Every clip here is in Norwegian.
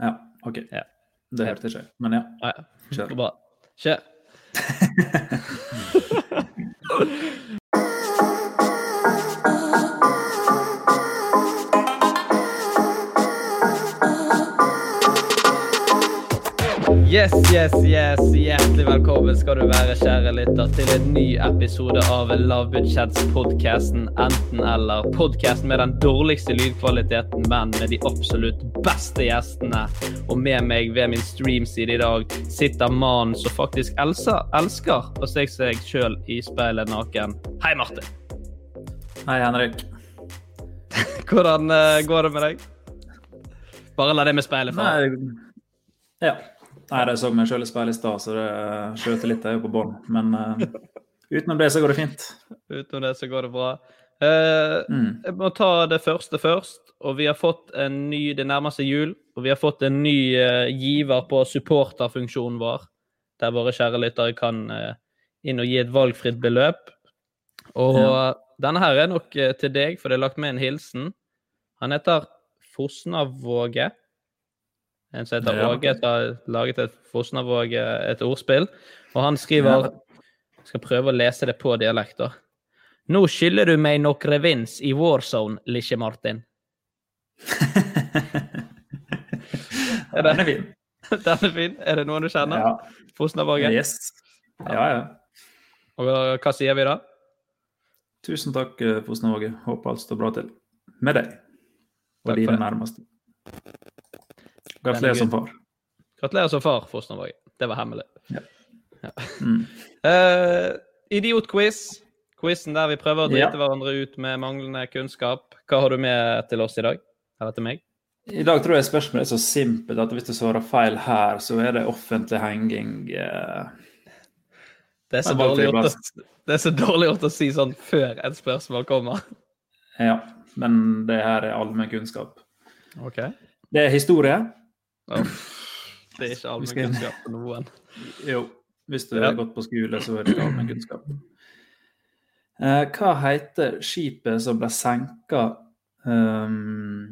Ja, OK. Ja. Det hørte jeg ikke. Men ja, Ah, ja. kjør. Bra. Kjør. Yes, yes, yes. Hjertelig velkommen skal du være, kjære lytter, til en ny episode av lavbudsjettspodkasten Enten-eller. Podkasten med den dårligste lydkvaliteten, men med de absolutt beste gjestene. Og med meg ved min streamside i dag sitter mannen som faktisk elsker, elsker å se seg sjøl i speilet naken. Hei, Martin. Hei, Henrik. Hvordan eh, går det med deg? Bare la det med speilet fra. Ja. Nei, jeg så meg sjøl i speilet i stad, så det skjøt litt. Jeg er på bånn. Men uh, utenom det så går det fint. Utenom det så går det bra. Uh, Mm. Jeg må ta det første først. Og vi har fått en ny Det nærmer seg jul, og vi har fått en ny uh, giver på supporterfunksjonen vår. Der våre kjære lyttere kan eh, inn og gi et valgfritt beløp. Og Ja. denne her er nok eh, til deg, for det er lagt med en hilsen. Han heter Fosnavåge. En som heter Åge, som har laget et Fosnavåg, et ordspill. Og han skriver skal prøve å lese det på dialekter. Nå skylder du meg nokre vins i Warzone, lille Martin. Er Den er fin. den er fin. Er det noen du kjenner? Ja. Fosnavågen? Yes. Ja, ja. Og hva sier vi da? Tusen takk, eh, Fosnavåge. Håper alt står bra til med deg og dine det. nærmeste. Gratulerer er som far. Gratulerer som far, Fosnavågen. Det var hemmelig. Mm. Uh, Idiotquiz. Quizen der vi prøver å drite Ja. hverandre ut med manglende kunnskap. Hva har du med til oss i dag? Eller til meg? I dag tror jeg spørsmålet er så simpelt at hvis du svarer feil her, så er det offentlig henging. Uh... Det er valgfri å, det er så dårlig gjort å si sånn før et spørsmål kommer. Ja, men det her er allmennkunnskap. OK. Det er historie. Det er ikke allmennkunnskap for noen. Jo, hvis du har gått på skole, så er det allmennkunnskap. Eh, hva heter skipet som ble senka um,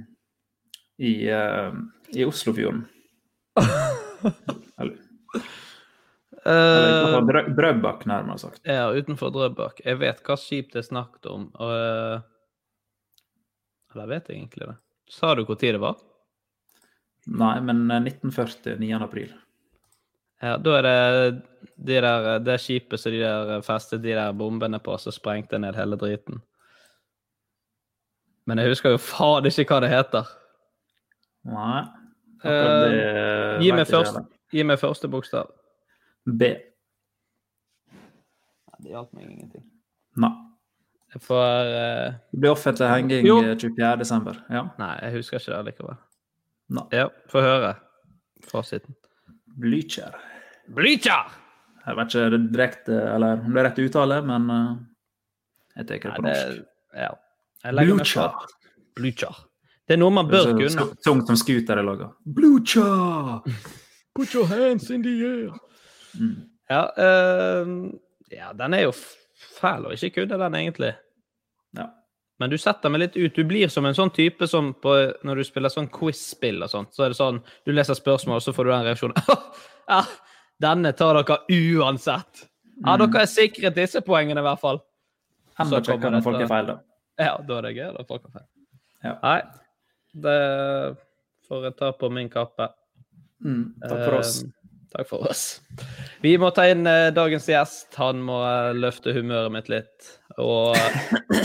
i, uh, i Oslofjorden? Eller, eller Drø- Drøbak, nærmere sagt. ja, utenfor Drøbak. Jeg vet hva skip det er snakket om. Og, eh, eller jeg vet egentlig det. Sa du tid det var? Nei, men eh, 1940, 9. april. Ja, Da er det de der, det skipet som de der festet de der bombene på, som sprengte ned hele driten. Men jeg husker jo faen ikke hva det heter. Nei. Eh, akkurat Gi meg, først, gi meg første bokstav. B. Det hjalp meg ingenting. Nei. Jeg får eh, Det blir offentlig henging Jo. eh, 24. desember. Ja. Nei, jeg husker ikke det likevel. Nei. Ja, få høre fasiten. Blücher. Blücher! Jeg vet ikke det direkte, eller om det er rett uttale, men uh, jeg tar det på norsk. ja. Blücher. Blücher. Det er noe man bør kunne. Tungt som scooter er laga. Blücher! Put your hands in the air. Mm. Ja, uh, ja, den er jo fæl å ikke kunne den, egentlig. Men du setter meg litt ut. Du blir som en sånn type som på, når du spiller sånn quiz-spill og sånt. Så er det sånn, du leser spørsmål, og så får du den reaksjonen. ja, denne tar dere uansett. Ja, Mm. dere er sikret disse poengene, i hvert fall. Enda Så kommer kjekkere når folk er feil, da. Ja, da er det gøy. Da folk har feil. Ja. Nei, det får jeg ta på min kappe. Mm. Takk for oss. Eh, takk for oss. Vi må ta inn eh, dagens gjest. Han må eh, løfte humøret mitt litt. Og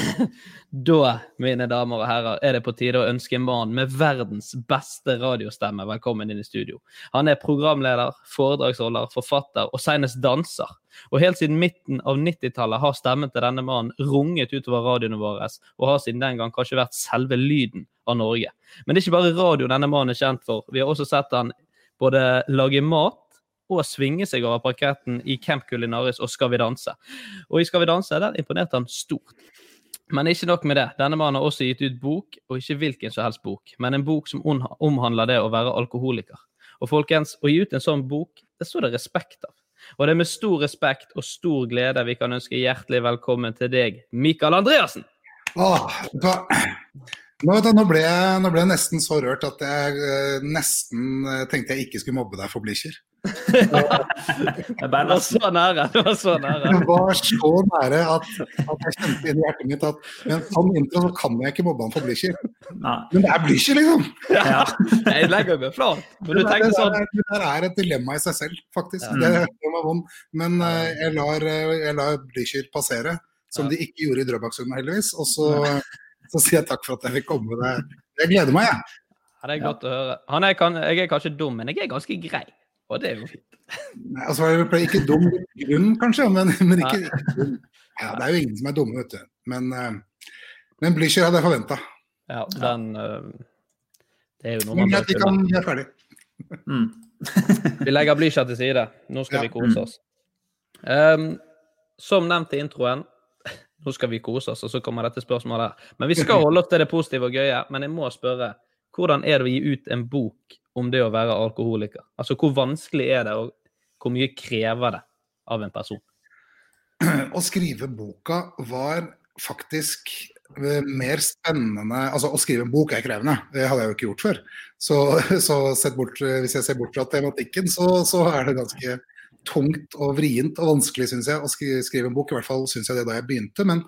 da, mine damer og herrer, er det på tide å ønske en mann med verdens beste radiostemme velkommen inn i studio. Han er programleder, foredragsholder, forfatter og senest danser. Og helt siden midten av 90-tallet har stemmen til denne mannen runget utover radioene våre, og har siden den gang kanskje vært selve lyden av Norge. Men det er ikke bare radio denne mannen er kjent for. Vi har også sett han både lage mat og svinge seg over parketten i Camp Culinaris og Skal vi danse. Og i Skal vi danse der imponerte han stort. Men ikke nok med det. Denne mannen har også gitt ut bok, og ikke hvilken som helst bok, men en bok som omhandler det å være alkoholiker. Og folkens, å gi ut en sånn bok, det står det respekt av. Og det er med stor respekt og stor glede vi kan ønske hjertelig velkommen til deg, Mikael Andreassen. Åh? Nå, du, nå, ble jeg, nå ble jeg nesten så rørt at jeg eh, nesten eh, tenkte jeg ikke skulle mobbe deg for Blitcher. Det var så nære. Det var så nære. Det var så nære at, at jeg kjente inn i hjertet mitt at med en sånn intro så kan jeg ikke mobbe han for Blitcher. Men det er Blitcher, liksom! Ja. Jeg legger meg flat. Men Det der- tenker det sånn der- det der er et dilemma i seg selv, faktisk. Ja. Men eh, jeg lar, jeg lar Blitcher passere, som de ikke gjorde i Drøbaksundet, heldigvis. Og så, så sier jeg takk for at jeg fikk komme. Det. Jeg gleder meg, jeg. Ja, det er godt å høre. Han er, kan, jeg er kanskje dum, men jeg er ganske grei. Og det er jo fint. Nei, altså, jeg ble ikke dum i grunn, kanskje, men, men ikke, ikke dum. Ja, det er jo ingen som er dumme, vet du. Men, eh, men Blücher hadde jeg forventa. Ja, den øh, Det er jo noe man bør kan, vi er ferdig. Mm. Vi legger Blücher til side. Nå skal Ja. vi kose oss. Um, som nevnt i introen, nå skal vi kose oss, og så kommer dette spørsmålet her. Men vi skal holde oss til det positive og gøye. Men jeg må spørre, hvordan er det å gi ut en bok om det å være alkoholiker? Altså, hvor vanskelig er det, og hvor mye krever det av en person? Å skrive boka var faktisk eh, mer spennende Altså, å skrive en bok er krevende. Det hadde jeg jo ikke gjort før. Så, så bort, hvis jeg ser bort fra tematikken, så, så er det ganske tungt og vrient og vanskelig, syns jeg, å skrive en bok. I hvert fall syns jeg det da jeg begynte. Men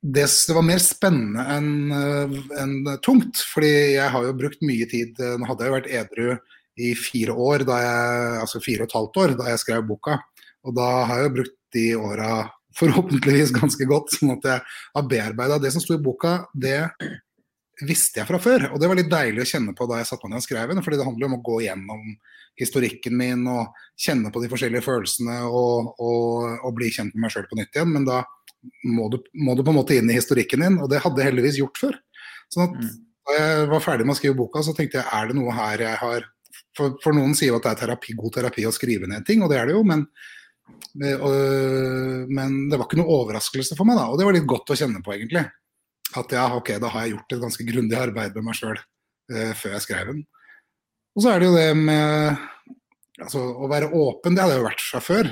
det, det var mer spennende enn en tungt. Fordi jeg har jo brukt mye tid eh, Nå hadde jeg jo vært edru i fire år, jeg, altså fire og et halvt år, da jeg skrev boka. Og da har jeg jo brukt de åra forhåpentligvis ganske godt, sånn at jeg har bearbeida det som sto i boka. Det visste jeg fra før, og det var litt deilig å kjenne på da jeg satte meg ned og skrev den. fordi det handler om å gå gjennom historikken min og kjenne på de forskjellige følelsene og, og, og bli kjent med meg sjøl på nytt igjen. Men da må du, må du på en måte inn i historikken din, og det hadde jeg heldigvis gjort før. Sånn at Mm. da jeg var ferdig med å skrive boka, så tenkte jeg er det noe her jeg har For, for noen sier jo at det er terapi, god terapi å skrive ned ting, og det er det jo, men men det var ikke noe overraskelse for meg, da. Og det var litt godt å kjenne på, egentlig. At ja, ok, da har jeg gjort et ganske grundig arbeid med meg sjøl eh, før jeg skrev den. Og så er det jo det med altså, å være åpen, det hadde jeg jo vært fra før.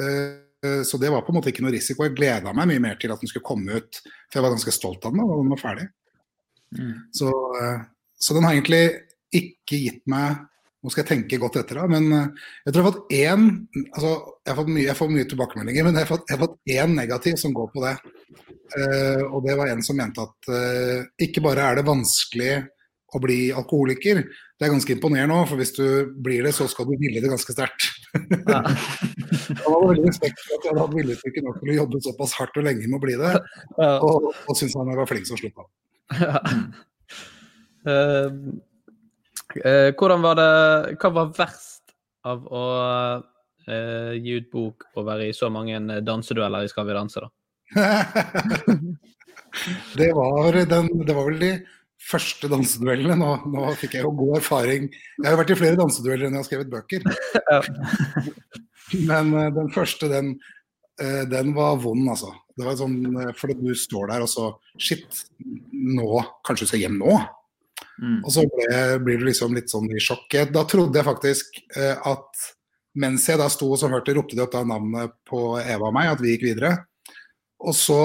Eh, så det var på en måte ikke noe risiko. Jeg gleda meg mye mer til at den skulle komme ut, for jeg var ganske stolt av den da den var ferdig. Mm. Så, eh, så den har egentlig ikke gitt meg Nå skal jeg tenke godt etter, da, men eh, jeg tror jeg har fått én altså, jeg, har fått mye, jeg får mye tilbakemeldinger, men jeg har fått, jeg har fått én negativ som går på det. Eh, og det var en som mente at eh, ikke bare er det vanskelig å bli alkoholiker, det er ganske imponerende òg, for hvis du blir det, så skal du ville det ganske sterkt. Han hadde veldig respekt for at jeg hadde hatt viljestyrke nok til å jobbe såpass hardt og lenge med å bli det, og, og syntes han jeg var flink som slutta. Ja. Uh, uh, hvordan var det Hva var verst av å uh, gi ut bok og være i så mange dansedueller i Skal vi danse, da? det, var den, det var vel de første danseduellene. Nå, nå fikk jeg jo god erfaring. Jeg har jo vært i flere dansedueller enn jeg har skrevet bøker. Men eh, den første, den, eh, den var vond, altså. Det var sånn, for fordi du står der og så Shit, nå Kanskje du skal hjem nå? Mm. Og så ble, blir du liksom litt sånn i sjokk. Da trodde jeg faktisk eh, at mens jeg da sto og så hørte, ropte de opp da navnet på Eva og meg, at vi gikk videre. Og så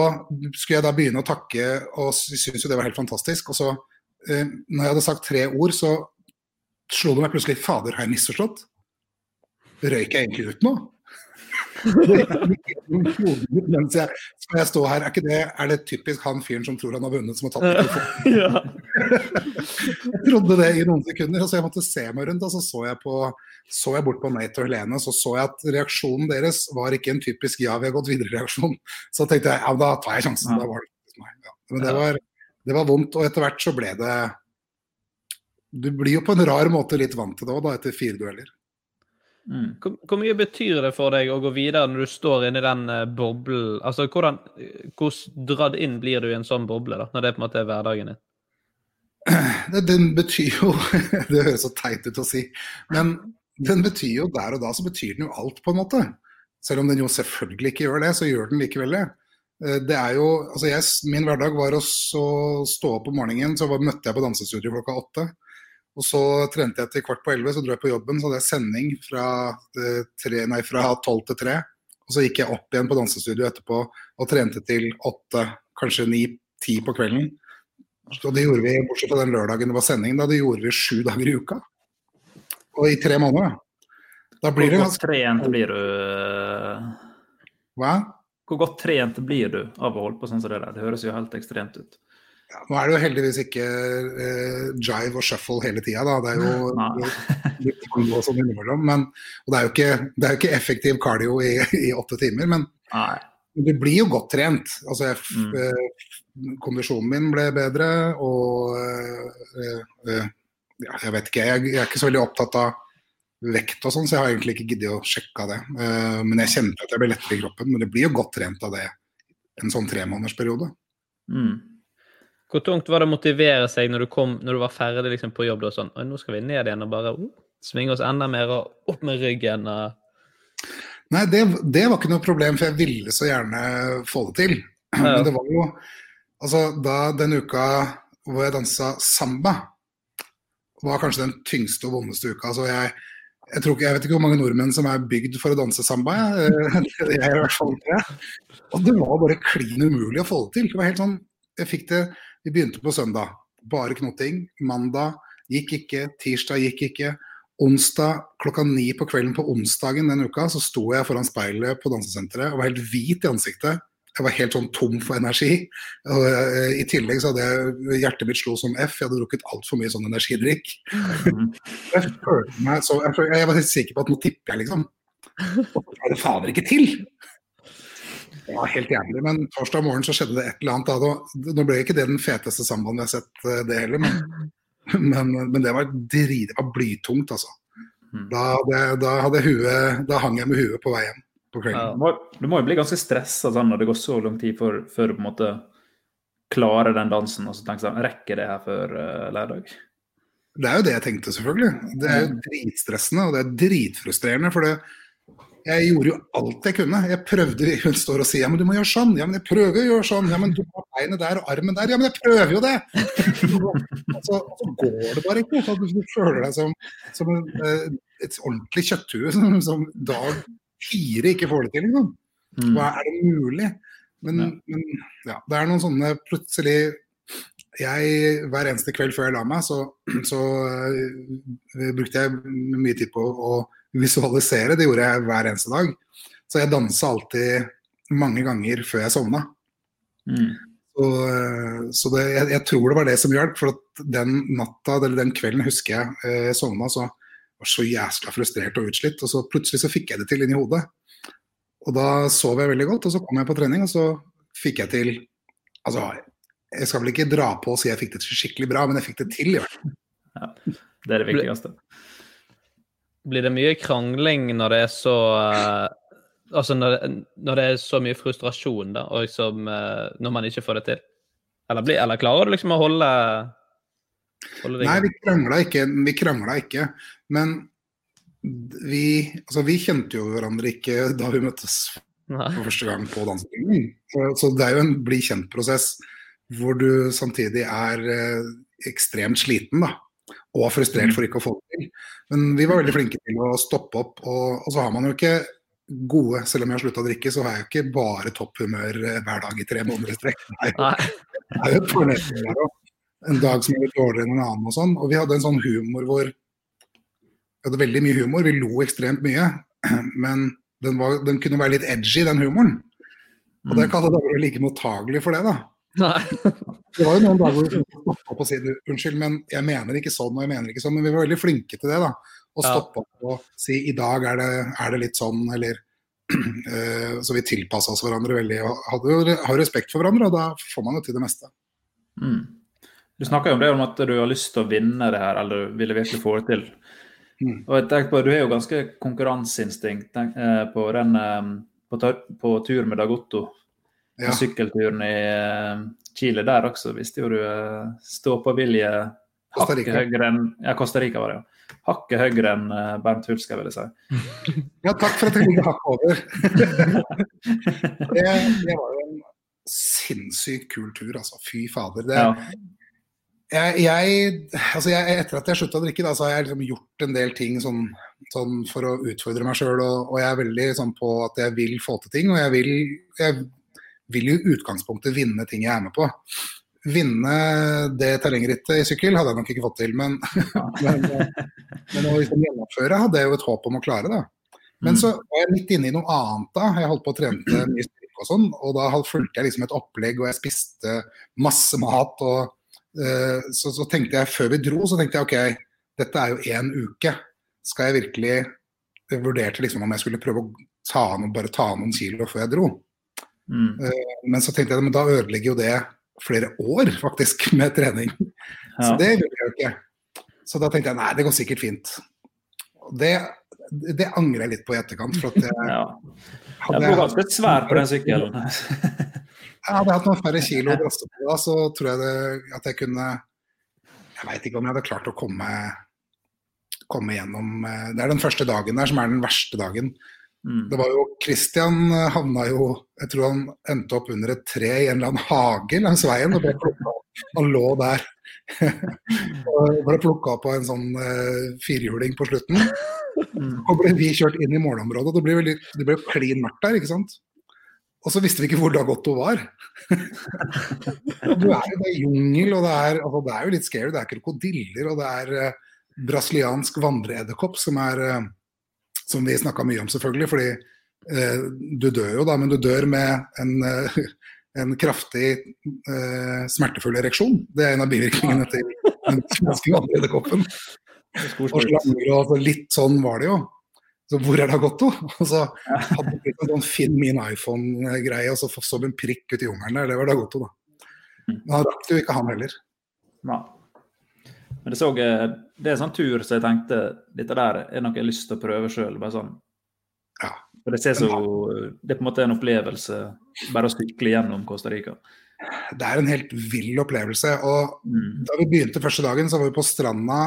skulle jeg da begynne å takke, og syntes jo det var helt fantastisk. Og så, eh, når jeg hadde sagt tre ord, så slo det meg plutselig Fader, har jeg misforstått? Røyk jeg egentlig ut nå? Mens jeg, skal jeg stå her, er, det, er det typisk han fyren som tror han har vunnet, som har tatt ja. Jeg trodde det i noen sekunder, så jeg måtte se meg rundt. Og så så jeg, på, så jeg bort på Nate og Helene, så så jeg at reaksjonen deres var ikke en typisk 'ja, vi har gått videre'-reaksjon. Så tenkte jeg ja, da tar jeg sjansen. Da var det meg. Ja. Men det var, det var vondt, og etter hvert så ble det Du blir jo på en rar måte litt vant til det òg, da, etter fire dueller. Mm. Hvor, hvor mye betyr det for deg å gå videre når du står inni den uh, boblen? Altså, hvordan, hvordan dratt inn blir du i en sånn boble, da, når det på en måte er hverdagen din? Det, den betyr jo Det høres så teit ut å si, men den betyr jo der og da så betyr den jo alt, på en måte. Selv om den jo selvfølgelig ikke gjør det, så gjør den likevel det. Eh, Det er jo, altså jeg, Min hverdag var å stå opp om morgenen, så møtte jeg på dansestudio klokka åtte. Og så trente jeg til kvart på elleve, så dro jeg på jobben. Så hadde jeg sending fra, eh, tre, nei, fra tolv til tre. Og så gikk jeg opp igjen på dansestudio etterpå og trente til åtte, kanskje ni-ti på kvelden. Og det gjorde vi, bortsett fra den lørdagen det var sending, da det gjorde vi sju dager i uka. Og i tre måneder. Da blir det Hvor godt trent blir du? Hva? Hvor godt trent blir du av å holde på sånn som det der? Det høres jo helt ekstremt ut. Ja, nå er det jo heldigvis ikke eh, jive og shuffle hele tida, da. Det er jo litt tango sånn innimellom. Men, og det er, jo ikke, det er jo ikke effektiv cardio i, i åtte timer, men Nei. du blir jo godt trent. Altså, jeg, Mm. eh, kondisjonen min ble bedre, og eh, eh, ja, jeg vet ikke, jeg, jeg er ikke så veldig opptatt av vekt og sånn, så jeg har egentlig ikke giddet å sjekke det. Eh, men jeg kjente at jeg ble lettere i kroppen. Men det blir jo godt trent av det en sånn tremånedersperiode. Mm. Hvor tungt var det å motivere seg når du, kom, når du var ferdig liksom, på jobb? og sånn, «Oi, nå skal vi ned igjen og bare uh, svinge oss enda mer og opp med ryggen. Og... Nei, det, det var ikke noe problem, for jeg ville så gjerne få det til. Ja. Men det var jo Altså, da den uka hvor jeg dansa samba, var kanskje den tyngste og vondeste uka. Altså, jeg, jeg, tror ikke, jeg vet ikke hvor mange nordmenn som er bygd for å danse samba. Jeg, jeg i hvert fall ikke. Og det var bare klin umulig å få det til. Det var helt sånn, jeg fikk det, Vi begynte på søndag, bare knotting. Mandag gikk ikke, tirsdag gikk ikke. Onsdag klokka ni på kvelden på onsdagen den uka så sto jeg foran speilet på dansesenteret og var helt hvit i ansiktet. Jeg var helt sånn tom for energi. Og, eh, I tillegg så hadde jeg hjertet mitt slo som F. Jeg hadde drukket altfor mye sånn energidrikk. Jeg følte meg så Jeg, jeg var helt sikker på at nå tipper jeg, liksom. Og så er det fader ikke til! Det var helt jævlig. Men torsdag morgen så skjedde det et eller annet. Da. Nå ble ikke det den feteste sambandet jeg har sett, eh, det heller. Men, men, men det var drit, det var blytungt, altså. Mm. Da, det, da, huet, da hang jeg med huet på vei hjem på kvelden. Du må, du må jo bli ganske stressa sånn, når det går så lang tid før, før du på en måte klarer den dansen og så tenker sånn Rekker det her før uh, lørdag? Det er jo det jeg tenkte, selvfølgelig. Det er jo dritstressende og det er dritfrustrerende. For det, jeg gjorde jo alt jeg kunne. Jeg prøvde, Hun står og sier ja, men du må gjøre sånn. Ja, men jeg prøver å gjøre sånn. Ja, men du har beinet der og armen der. Ja, men jeg prøver jo det! Og så, og så går det bare ikke. Så du føler deg som, som en, eh, et ordentlig kjøtthue som, som dag fire ikke får det til. Liksom. Mm. Hva er det mulig? Men, men ja, det er noen sånne plutselig jeg, Hver eneste kveld før jeg la meg, så, så uh, brukte jeg mye tid på å visualisere. Det gjorde jeg hver eneste dag. Så jeg dansa alltid mange ganger før jeg sovna. Mm. Så, øh, så det, jeg, jeg tror det var det som hjalp. For at den natta, eller den kvelden husker jeg øh, jeg sovna, så var så jæskla frustrert og utslitt. Og så plutselig så fikk jeg det til inni hodet. Og da sov jeg veldig godt, og så kom jeg på trening, og så fikk jeg til Altså, jeg skal vel ikke dra på og si jeg fikk det til skikkelig bra, men jeg fikk det til i hvert fall. Det er det viktigste. Blir det mye krangling når det er så eh, Altså når det, når det er så mye frustrasjon, da, og liksom eh, når man ikke får det til? Eller, blir, eller klarer du liksom å holde, holde det Nei, vi krangla ikke, vi krangla ikke. Men vi, altså, vi kjente jo hverandre ikke da vi møttes for første gang på dansingen. Så, så det er jo en bli kjent-prosess hvor du samtidig er eh, ekstremt sliten da, og frustrert for ikke å få det til. Men vi var veldig flinke til å stoppe opp, og, og så har man jo ikke gode Selv om jeg har slutta å drikke, så har jeg jo ikke bare topp humør eh, hver dag i tre måneder i strekk. Det er jo- Nei. det er jo et fornedring der også. En dag som er litt dårligere enn en annen og sånn. Og vi hadde en sånn humor hvor Vi hadde veldig mye humor, vi lo ekstremt mye. Men den, var, den kunne være litt edgy, den humoren. Og det alle dager du er like mottagelig for det, da. Nei. Det var jo noen dager hvor vi stoppa opp og si unnskyld, men jeg mener ikke sånn og jeg mener ikke sånn. Men vi var veldig flinke til det, da. Å stoppe opp og si i dag er det, er det litt sånn, eller uh, Så vi tilpassa oss hverandre veldig og hadde jo har respekt for hverandre, og da får man jo til det meste. Mm. Du snakker jo om det om at du har lyst til å vinne det her, eller du ville virkelig få det til. Mm. Og jeg tenker på, Du har jo ganske konkurranseinstinkt eh, på, den, eh, på, på tur med Dagotto. Ja. Sykkelturen i eh, Chile der også viste jo du eh, stå-på-vilje hakket høyere enn ja, Costa Rica var det, ja. Hakket høyere enn eh, Bernt Hulsker, vil jeg si. Ja, takk for at jeg ligger hakket over. det, det var jo en sinnssykt kul tur, altså. Fy fader. Det, Ja. jeg, jeg, altså jeg, etter at jeg slutta å drikke, da, så har jeg liksom gjort en del ting sånn, sånn for å utfordre meg sjøl. Og, og jeg er veldig sånn på at jeg vil få til ting. Og jeg vil, jeg vil jo i utgangspunktet vinne ting jeg er med på. Vinne det terrengrittet i sykkel hadde jeg nok ikke fått til, men, men, men å liksom gjennomføre hadde jeg jo et håp om å klare. da. Men så var jeg litt inne i noe annet da. Jeg holdt på å trene mye styrke og sånn, og da fulgte jeg liksom et opplegg, og jeg spiste masse mat. og eh, så, så tenkte jeg, før vi dro, så tenkte jeg ok, dette er jo én uke. Skal jeg virkelig Jeg vurderte liksom om jeg skulle prøve å ta noen, bare ta noen kilo før jeg dro. Mm. Men så tenkte jeg men da ødelegger jo det flere år faktisk med trening. Så det gjorde jeg jo ikke. Så da tenkte jeg nei, det går sikkert fint. Og det, det angrer jeg litt på i etterkant. For at jeg, Ja. hadde, Jeg ble ganske svær på den sykkelen. hadde jeg hatt noen færre kilo å drasse på da, så tror jeg det, at jeg kunne Jeg veit ikke om jeg hadde klart å komme, komme gjennom eh, Det er den første dagen der som er den verste dagen. Mm. Det var jo Christian eh, havna jo Jeg tror han endte opp under et tre i en eller annen hage langs veien. og ble plukket opp. Han lå der og ble plukka opp av en sånn uh, firhjuling på slutten. Og ble vi kjørt inn i målområdet. Det ble veldig, det ble klin mørkt der, ikke sant. Og så visste vi ikke hvor Dagotto var. Du er jo det er jungel, og det er, altså, det er jo litt scary. Det er krokodiller, og det er uh, brasiliansk vandreedderkopp som er eh, Som vi snakka mye om, selvfølgelig, fordi eh, du dør jo da, men du dør med en, eh, en kraftig eh, smertefull ereksjon. Det er en av bivirkningene til den svenske vandreedderkoppen. Og slanger og litt sånn var det jo. Så hvor er Dagotto? Og så hadde vi en sånn Finn min iPhone-greie, og så så vi en prikk ut i jungelen der. Det var Dagotto, da. Men han rakk det jo ikke, han heller. Ja. Men det, så, eh, det er en sånn tur så jeg tenkte dette der er noe jeg har lyst til å prøve sjøl. Sånn. Ja. For det, så, det er på en måte en opplevelse bare å sykle gjennom Costa Rica. Det er en helt vill opplevelse. Og Mm. da vi begynte første dagen, så var vi på stranda.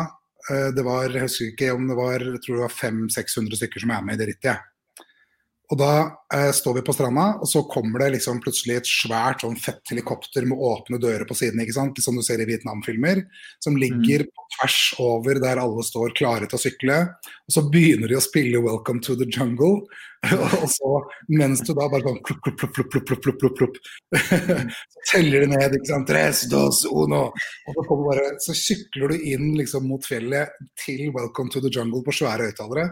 Eh, Det var, jeg husker ikke om det var jeg tror det var 500-600 stykker som er med i det rittet. Og da eh, står vi på stranda, og så kommer det liksom plutselig et svært sånn fett helikopter med åpne dører på siden, ikke sant? som du ser i Vietnam-filmer. Som ligger mm. på tvers over der alle står klare til å sykle. Og så begynner de å spille 'Welcome to the Jungle'. og så mens du da bare sånn plupp, plupp, plupp, plupp, plupp, plupp, plupp, plupp. så teller de ned, ikke sant. Tres, dos, uno. Og så, bare, så sykler du inn liksom mot fjellet til 'Welcome to the Jungle' på svære høyttalere.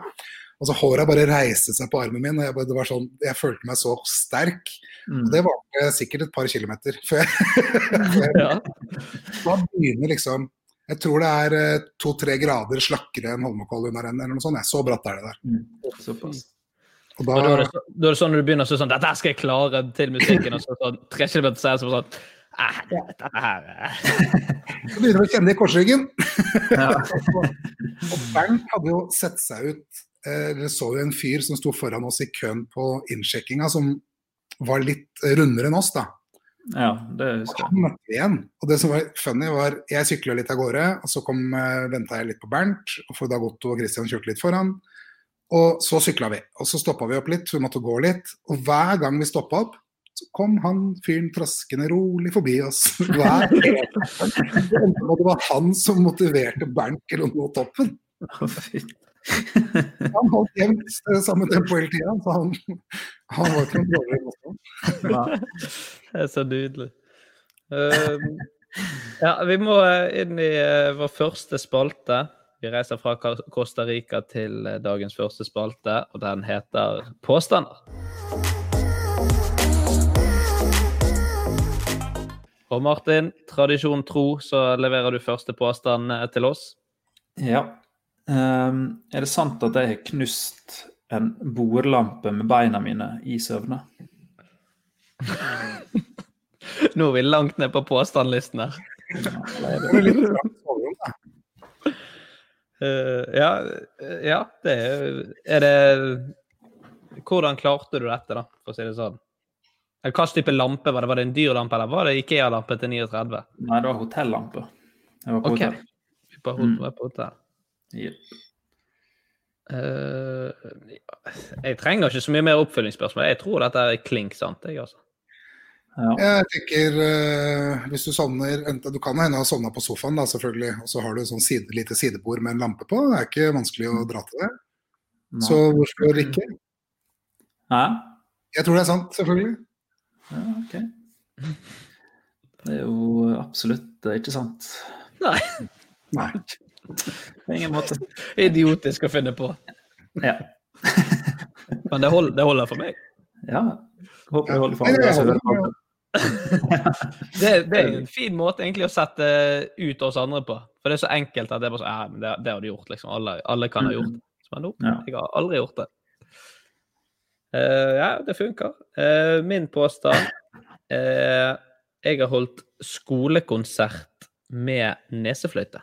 Og så håra bare reiste seg på armen min, og jeg, bare, det var sånn, jeg følte meg så sterk. Mm. Og det varte sikkert et par kilometer før jeg Ja. Da begynner liksom Jeg tror det er eh, to-tre grader slakkere enn Holmenkollunaren eller noe sånt. jeg. Så bratt er det der. Mm. Såpass. Og Og da, er da, det, så- da er det sånn når du begynner så sånn Dette skal jeg klare til musikken. Og så sånn tre kilometer så sånn «Eh, Dette her eh». så begynner du å kjenne det i korsryggen. Ja. Og Bernt hadde jo sett seg ut eh, Dere så vi en fyr som sto foran oss i køen på innsjekkinga, som var litt rundere enn oss, da. ja, det husker jeg. han møtte vi igjen. Og det som var funny, var jeg sykla litt av gårde, og så kom, eh, venta jeg litt på Bernt, for Dagotto og Christian kjørte litt foran. Og så sykla vi. Og så stoppa vi opp litt, vi måtte gå litt. Og hver gang vi stoppa opp, så kom han fyren traskende rolig forbi oss. Hver Og det var han som motiverte Bernt til å nå toppen. Han holdt jevnt samme tempo hele tida, så han, han var ikke noen dårligere motstand. Det er så nydelig. Um, ja, vi må inn i uh, vår første spalte. Vi reiser fra Costa Rica til uh, dagens første spalte, og den heter Påstander. Og Martin, tradisjon tro, så leverer du første påstand uh, til oss. Ja. Um, er det sant at jeg har knust en bordlampe med beina mine i søvne? Nå er vi langt ned på påstandlisten her. Uh, ja, ja, det er, er det Hvordan klarte du dette, da, for å si det sånn? Eller Hva type lampe var det? Var det en dyr lampe, eller var det Ikea-lampe til 39? Nei, det var hotellampe. Jeg var på Ok. hotell. Vi på, Mm. var på hotell. Jepp. Uh, jeg trenger ikke så mye mer oppfølgingsspørsmål. Jeg tror dette er klink sant, jeg, altså. Ja. Jeg tenker uh, hvis du sovner Du kan hende ha sovna på sofaen, da, selvfølgelig. Og så har du sånn side, lite sidebord med en lampe på. Det er ikke vanskelig å dra til det. Nei. Så hvorfor ikke? Hæ? Jeg tror det er sant, selvfølgelig. Ja, ok. Det er jo absolutt eh, ikke sant. Nei. Nei. På ingen måte. Idiotisk å finne på. Ja. Men det holder, det holder for meg. ja. Håper det holder for andre som hører på. Det, det er en fin måte egentlig å sette ut oss andre på. For det er så enkelt at det er bare sånn Ja, men det, det har du gjort, liksom. Alle, alle kan ha gjort det. Men nå, Ja. jeg har aldri gjort det. Uh, ja, det funker. Uh, min påstand uh, Jeg har holdt skolekonsert med nesefløyte.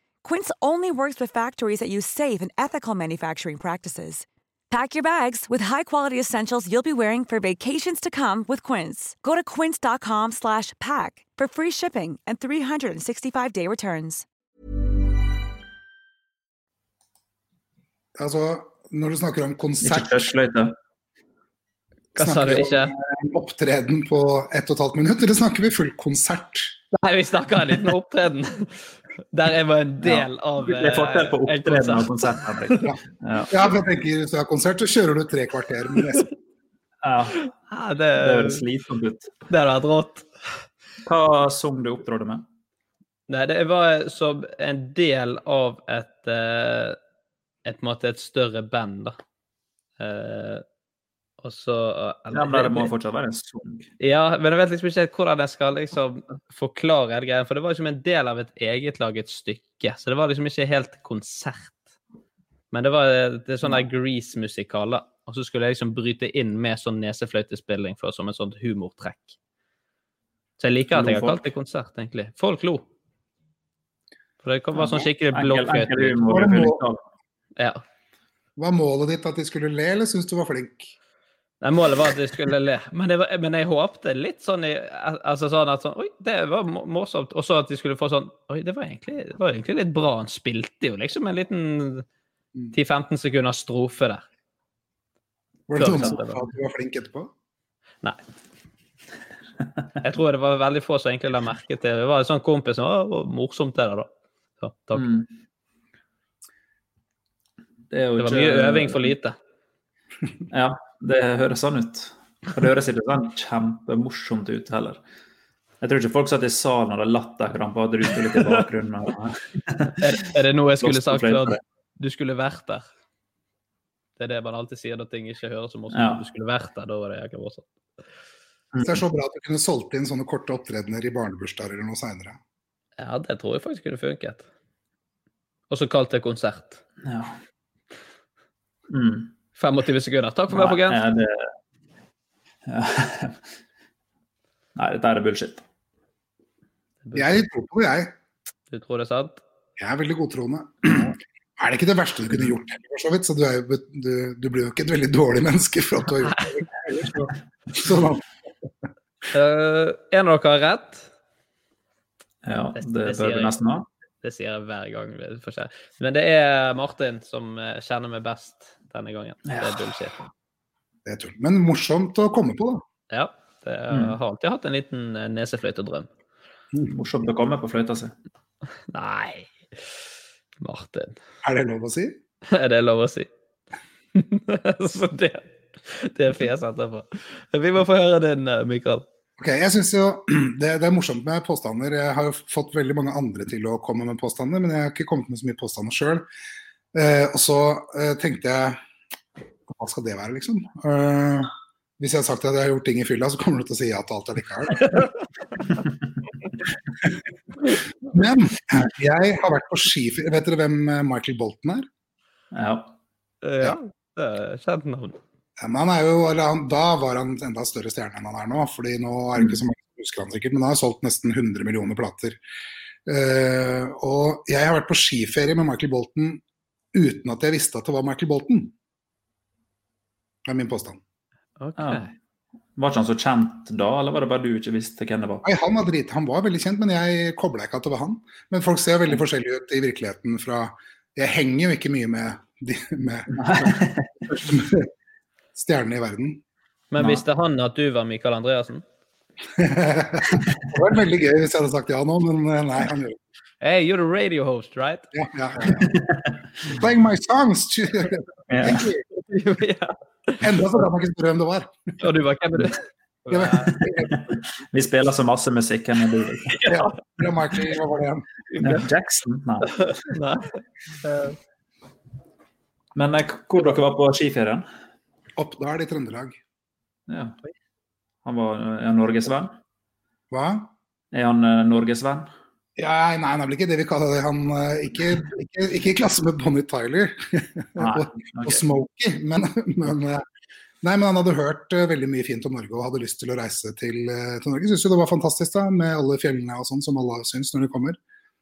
Quince only works with factories that use safe and ethical manufacturing practices. Pack your bags with high-quality essentials you'll be wearing for vacations to come with Quince. Go to quince.com slash pack for free shipping and 365-day returns. Altså, når du snakker om konsert. Hva sa du ikke? opptreden på ett og et halvt minutt, eller snakker vi full konsert? Nei, vi snakker en liten opptreden. Der jeg var en del av Det er forskjell på eh, opptreden og konsert. Ja. Ja. Ja, for jeg tenker Hvis du har konsert, så kjører du tre kvarter med resten. Ja, Ja, det, det høres slitsomt ut. det hadde vært rått. Hva sang du opptrådte med? Nei, det var som en del av et et, et, måte, et større band, da. Eh, og så eller- Ja, men Det må fortsatt være en sang. Ja, men jeg vet liksom ikke hvordan jeg skal liksom forklare hele greia. For det var liksom en del av et egetlaget stykke, så det var liksom ikke helt konsert. Men det var det er sånn der Grease-musikal, da. Og så skulle jeg liksom bryte inn med sånn nesefløytespilling for, som et sånt humortrekk. Så jeg liker at jeg har kalt det konsert, egentlig. Folk lo. For det var sånn skikkelig blokkfløyte. Ja. Var målet ditt at de skulle le, eller syns du var flink? Nei, målet var at jeg skulle le, men, det var, men jeg håpte litt sånn i, altså sånn at sånn, Oi, det var morsomt. Og så at de skulle få sånn Oi, det var egentlig, det var egentlig litt bra. Han spilte jo liksom en liten 10-15 sekunder strofe der. Var det noen som sa at du var flink etterpå? Nei. Jeg tror det var veldig få som egentlig la merke til det. Det var en sånn kompis som Å, morsomt det der, da. Så, takk. Mm. Det, er jo Det var ikke- mye øving for lite. Ja, det høres sånn ut. Og det høres ikke sånn kjempemorsomt ut heller. Jeg tror ikke folk satt i salen og hadde latterkrampe og hadde litt i bakgrunnen. Er, er det noe jeg skulle sagt før? Du skulle vært der. Det er det man alltid sier når ting ikke høres som morsomt Ja. Du skulle vært der, da var det jækla morsomt. Så det er så bra at du kunne solgt inn sånne korte opptredener i barnebursdager eller noe seinere. Ja, det tror jeg faktisk kunne funket. Og så kalt det konsert. Ja. Mm. 25 sekunder. Takk for meg, folkens. det... ja. Nei, dette er bullshit. Jeg tror på det, jeg. Du tror det er sant? Jeg er veldig godtroende. Er det ikke det verste du kunne gjort, heller, for så vidt? Så du, er jo, du, du blir jo ikke et veldig dårlig menneske for at du har gjort det. Så, så Uh, en av dere har rett. Ja, Det- det, det bør vi nesten ha. Det sier jeg hver gang. Men det er Martin som eh, kjenner meg best denne gangen. Det er bullshit. det er tull. Men morsomt å komme på, da. Ja. Det Mm. har alltid hatt en liten nesefløytedrøm. Mm. Morsomt å komme på fløyta si. Nei, Martin. Er det lov å si? Er det lov å si? Så det, det er fjes etterpå. Vi må få høre din, eh, Mikael. Ok, jeg synes jo det, det er morsomt med påstander. Jeg har jo fått veldig mange andre til å komme med påstander, men jeg har ikke kommet med så mye påstander sjøl. Eh, og så eh, tenkte jeg Hva skal det være, liksom? Eh, hvis jeg har sagt at jeg har gjort ting i fylla, så kommer du til å si ja til alt allikevel. men jeg har vært på skiferie. Vet dere hvem eh, Michael Bolton er? Ja. Ja, det er kjent navn. Han er jo, eller han, da var han enda større stjerne enn han er nå. fordi nå er det ikke så mange som husker han sikkert, men han har solgt nesten 100 millioner plater. Uh, og jeg har vært på skiferie med Michael Bolton uten at jeg visste at det var Michael Bolton. Det er min påstand. Okay. Ja. Var ikke han så kjent da, eller var det bare du ikke visste hvem det var? Nei, han var drit, han var veldig kjent, men jeg kobla ikke at det var han. Men folk ser veldig forskjellige ut i virkeligheten fra Jeg henger jo ikke mye med, de, med, med stjernene i verden. Men visste han at du var Mikael Andreassen? det hadde vært veldig gøy hvis jeg hadde sagt ja nå, men eh, nei, han gjør det. Hey, you're the radio host, right? Ja, yeah, yeah. Playing my songs! Ja. Thank you. yeah. Enda så kan man ikke spørre hvem det var. Og du var hvem er du? Det Vi spiller så masse musikk her nede. Ja, det var Michael, hva var det igjen? Jackson? Nei. Nei. Men eh, hvor dere var på skiferien? Oppdal i Trøndelag. Ja. Han var han norgesvenn? Hva? Er han eh, norgesvenn? Ja, nei, han er vel ikke det vi kaller det. Han eh, ikke, ikke, ikke i klasse med Bonnie Tyler Nei. og, og ok. Smokey, men, men eh, Nei, men han hadde hørt eh, veldig mye fint om Norge og hadde lyst til å reise til, til Norge. Syns jo det var fantastisk da, med alle fjellene og sånn, som alle syns når de kommer.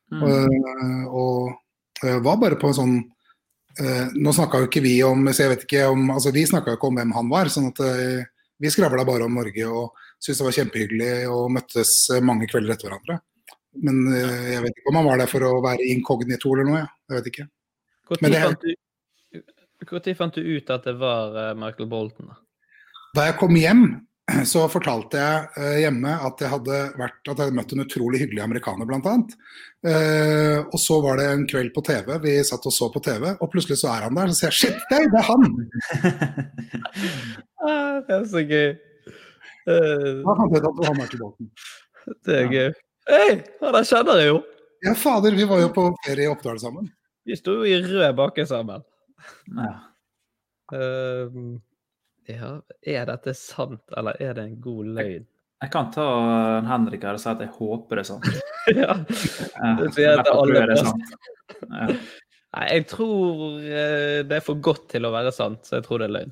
Mm. Og, og var bare på en sånn Nå snakka jo ikke vi om så jeg vet ikke om, altså Vi snakka jo ikke om hvem han var. sånn at Vi skravla bare om Norge og syntes det var kjempehyggelig og møttes mange kvelder etter hverandre. Men eh, jeg vet ikke om han var der for å være inkognito eller noe. Jeg, jeg vet ikke. Hvor tid det- fant du fant du ut at det var eh, Michael Bolton? da? Da jeg kom hjem, så fortalte jeg eh, hjemme at jeg hadde vært, at jeg hadde møtt en utrolig hyggelig amerikaner, bl.a. Uh, og så var det en kveld på TV, vi satt og så på TV, og plutselig så er han der. Så sier jeg shit, det, det er han! Ah, det er så gøy. Uh, Da fant jeg ut at det var Michael Bolton. det er gøy. Hei, han der kjenner jeg jo! Ja, fader, vi var jo på ferie i Oppdal sammen. Vi sto jo i rød bakke sammen. Ja. Uh, ja, er dette sant, eller er det en god løgn? Jeg kan ta en Henrik her og si at jeg håper det er sant. ja. Det sier tror alle det er sant. Ja. Nei, jeg tror eh, det er for godt til å være sant, så jeg tror det er løgn.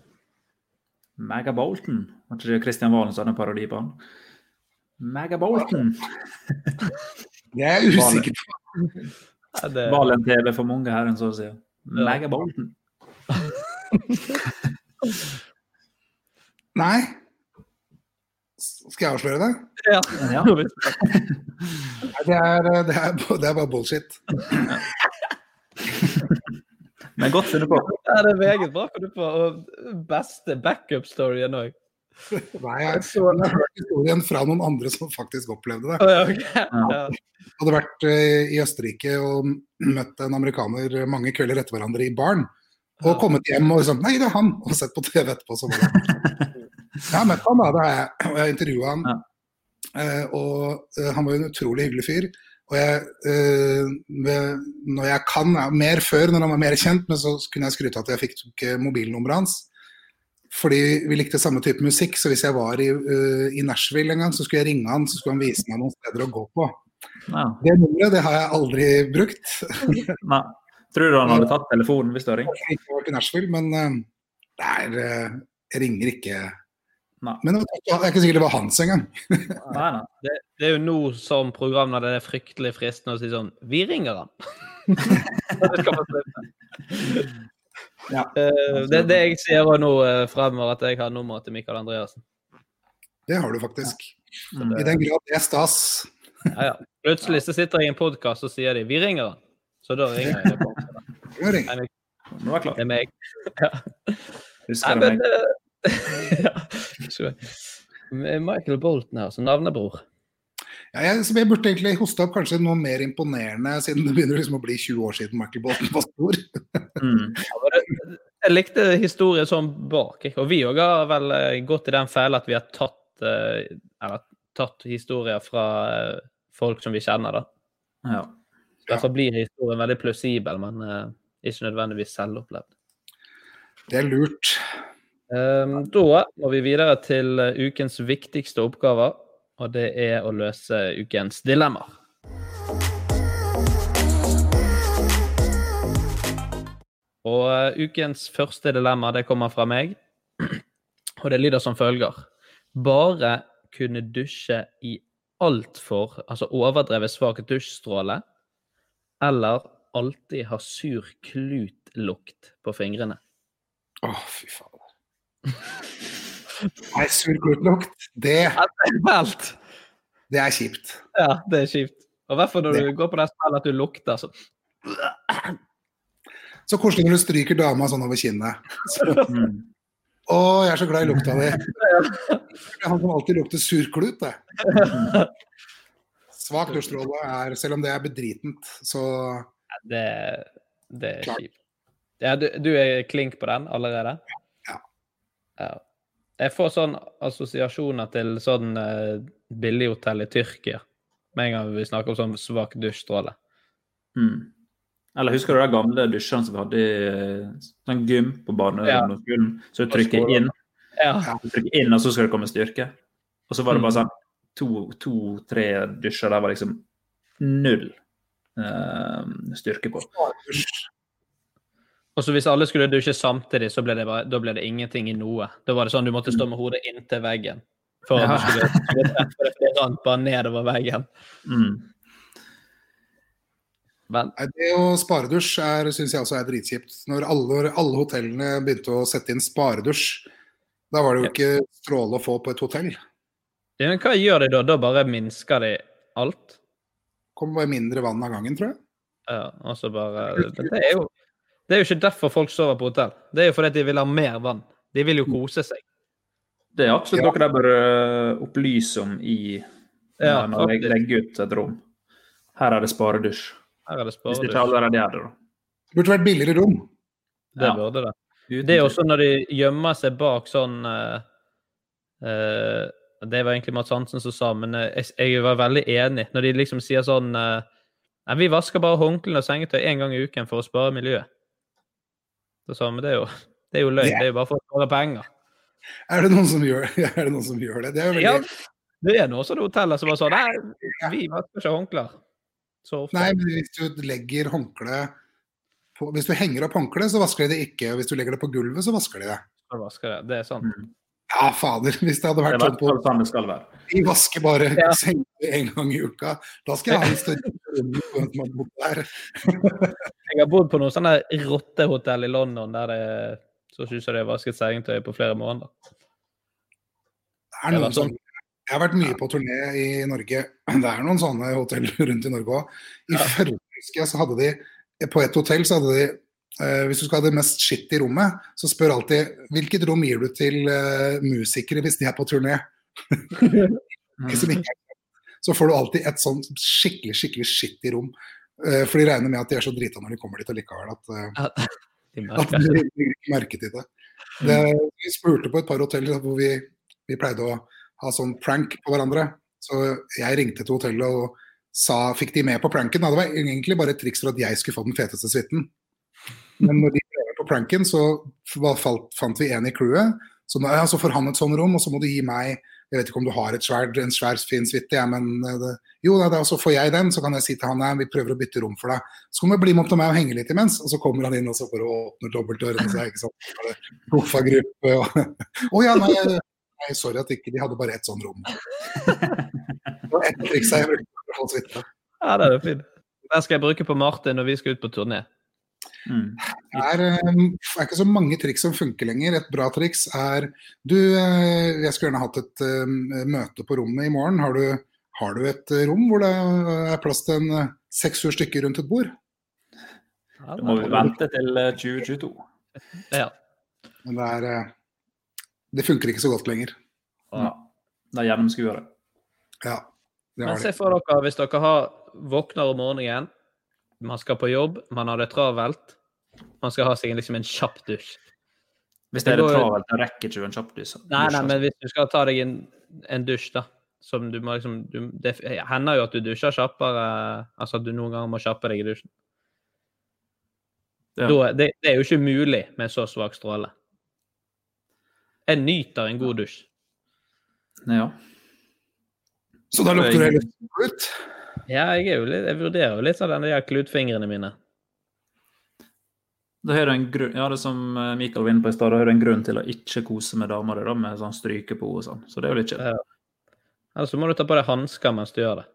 Megabolten, Var ikke det Christian Valen som hadde en parodi på han? Maga Jeg er usikker på. Det, Valen-TV for mange her, enn så å si. Maga Nei. Skal jeg avsløre det? ja. Ja. Nei, det er, det er, det er bare bullshit. Men godt funnet på. Det er meget bra funnet på. Og beste backup-storyen òg. Nei, jeg, jeg har hørt historien fra noen andre som faktisk opplevde det. Ja. Jeg hadde vært eh, i Østerrike og møtt en amerikaner mange kvelder etter hverandre i baren. Og kommet hjem og liksom Nei, det er han! Og sett på TV etterpå, så var det Jeg har møtt han, da. Det har jeg. Og jeg intervjua han. Eh, og eh, han var jo en utrolig hyggelig fyr. Og jeg, eh, når jeg kan, mer før når han var mer kjent, men så kunne jeg skryte av at jeg fikk mobilnummeret hans. Fordi vi likte samme type musikk, så hvis jeg var i, uh, i Nashville en gang, så skulle jeg ringe han, så skulle han vise meg noen steder å gå på. Ja. Det nummeret det har jeg aldri brukt. Nei. Tror du han hadde tatt telefonen hvis du hadde ringt? Jeg har ikke vært i Nashville, men uh, der er, eh, jeg ringer ikke Nei. Men det det er ikke sikkert det var hans engang. Nei, nei. Det, det er jo nå som programmet det er fryktelig fristende å si sånn Vi ringer han! Ja. Eh, det, det jeg ser nå eh, fremover, at jeg har nummeret til Mikael Andreassen. Det har du faktisk. Mm. I den grad det er stas. Ja, ja. Plutselig så sitter jeg i en podkast og sier de 'Vi ringer han'. Så da ringer jeg. på. Nå er jeg Det er meg. Ja. Husker Nei, du men meg? eh, ja. Michael Bolton her, som navnebror. Ja, jeg, jeg burde egentlig hoste opp kanskje noe mer imponerende, siden det begynner liksom å bli 20 år siden Michael Bolton var stor. Mm. Jeg likte historien sånn bak. ikke? Og vi òg har vel eh, gått i den fella at vi har tatt, eh, eller, tatt historier fra eh, folk som vi kjenner. da. Ja. Derfor blir historien veldig plausibel, men uh, ikke nødvendigvis selvopplevd. Det er lurt. Um, da må vi videre til ukens viktigste oppgaver, og det er å løse ukens dilemmaer. Og eh, ukens første dilemma det kommer fra meg, og det lyder som følger. Bare kunne dusje i altfor, altså overdrevet svak dusjstråle, eller alltid ha sur klutlukt på fingrene. Å, fy fader. Nei, surklutlukt, det, det er kjipt. Ja, det er kjipt. Og i hvert fall når du går på det spillet at du lukter så Så koselig når du stryker dama sånn over kinnet. Så, Mm. å, jeg er så glad i lukta di. Det er han som alltid lukter surklut, det. Svak dusjstråle er, selv om det er bedritent, så Det, det er kjipt. Ja, du, du er klink på den allerede? Ja. ja. Jeg får sånn assosiasjoner til sånn uh, billighotell i Tyrkia. Med en gang vi snakker om sånn svak dusjstråle. Mm. Eller husker du de gamle dusjene som vi hadde i eh, sånn gym på Ja. barneskolen? Så du trykker inn, Ja. trykker inn, og så skal det komme styrke. Og så var det bare sånn to-tre dusjer der var liksom null uh, styrke på. Og så hvis alle skulle dusje samtidig, så ble det, bare, da ble det ingenting i noe. Da var det sånn du måtte stå med hodet inntil veggen. For at Ja. du skulle, skulle treffe det, for det rant bare nedover veggen. Mm. Men Det å sparedusj er, synes jeg også er dritkjipt. Når alle, alle hotellene begynte å sette inn sparedusj, da var det jo ikke stråle å få på et hotell. Ja, men hva gjør de da? Da bare minsker de alt? Kommer bare mindre vann av gangen, tror jeg. Ja, og så bare men Det er jo Det er jo ikke derfor folk sover på hotell. Det er jo fordi de vil ha mer vann. De vil jo kose seg. Det er absolutt noe de bør øh, opplyse om i Ja, når de legger ut et rom. Her er det sparedusj. Her er det sparedusj. Hvis de ikke allerede er det, da. Det burde vært billigere rom. Det Ja. burde det. Det er også når de gjemmer seg bak sånn uh, uh, Det var egentlig Mads Hansen som sa, men eh, jeg, jeg var veldig enig. Når de liksom sier sånn uh, Nei, vi vasker bare håndklærne og sengetøy én gang i uken for å spare miljøet. Så sa han, det er jo, det er jo løgn. Det er jo bare for å spare penger. Er det noen som gjør, er det, noen som gjør det? Det er jo veldig Ja, det er noen sånne hoteller som bare sånn Nei, vi vasker ikke håndklær så ofte. Nei, men hvis du legger håndkle på, Hvis du henger opp håndkleet, så vasker de det ikke. Og hvis du legger det på gulvet, så vasker de det. Så vasker det. Det er sant. Ja, fader. Hvis det hadde vært sånn på sånn det skal være. Vi vasker bare Ja. sengetøy en gang i uka. Da skal jeg ha en bodd der. Jeg har bodd på noen sånne rottehotell i London der det så syns jeg det er vasket sengetøy på flere måneder. Det er noen sånn. sånn Jeg har vært mye på turné i Norge. Det er noen sånne hoteller rundt i Norge òg. I Førde husker så hadde de På et hotell så hadde de Hvis du skal ha det mest skitt i rommet, så spør alltid hvilket rom gir du til eh, musikere hvis de er på turné. Så får du alltid et sånn skikkelig skikkelig skittig rom. Eh, for de regner med at de er så drita når de kommer dit allikevel. At, eh, at de legger ikke merke til det. det. Vi spurte på et par hoteller hvor vi, vi pleide å ha sånn prank på hverandre. Så jeg ringte til hotellet og sa, fikk de med på pranken. Det var egentlig bare et triks for at jeg skulle få den feteste suiten. Men når de ble på pranken, så falt, fant vi en i crewet. Så, ja, så får han et sånt rom, og så må du gi meg Jeg vet ikke om du har et sverd, en svær, fin suite, ja, men eh, det, jo, da, så får jeg den. Så kan jeg si til han nei, vi prøver å bytte rom for deg. Så kommer bli med opp til meg og henge litt imens. Og så kommer han inn og så bare åpner dobbeltdørene seg. ikke sant. Sofa-gruppe og Å ja, nei, nei, sorry at ikke de hadde bare ett sånt rom. Det var ett triks jeg brukte for å holde suite. Ja, det er fint. Den skal jeg bruke på Martin når vi skal ut på turné. Mm. Det er, eh, er ikke så mange triks som funker lenger. Et bra triks er Du, eh, jeg skulle gjerne hatt et uh, møte på rommet i morgen. Har du, har du et eh, rom hvor det er plass til en eh, seks-sju stykker rundt et bord? Ja, Da må vi vente til øh, 2022. Ja. Men det er eh, Det funker ikke så godt lenger. Ja. Det er det. Ja, det Men se for dere hvis dere har våkner om morgenen, man skal på jobb, man har det travelt, man skal ha seg liksom en kjapp dusj. Hvis det er Det travelt, da rekker ikke du en kjapp dusj. Nei, nei, men hvis du skal ta deg en, en dusj, da som du må liksom du, Det hender jo at du dusjer kjappere Altså at du noen ganger må kjappe deg i dusjen. Ja. Da, det, det er jo ikke mulig med så svak stråle. Jeg nyter en god dusj. Ja. Så da lukter det litt ut. Ja, jeg, er jo litt, jeg vurderer jo litt sånn de der klutfingrene mine. Da har du en grunn, ja, det som Michael Mikael var inne på i stad, da har du en grunn til å ikke kose med damer da, med sånn stryke på henne og sånn. Så det er jo litt kjedelig. Eller så må du ta på deg hansker mens du gjør det.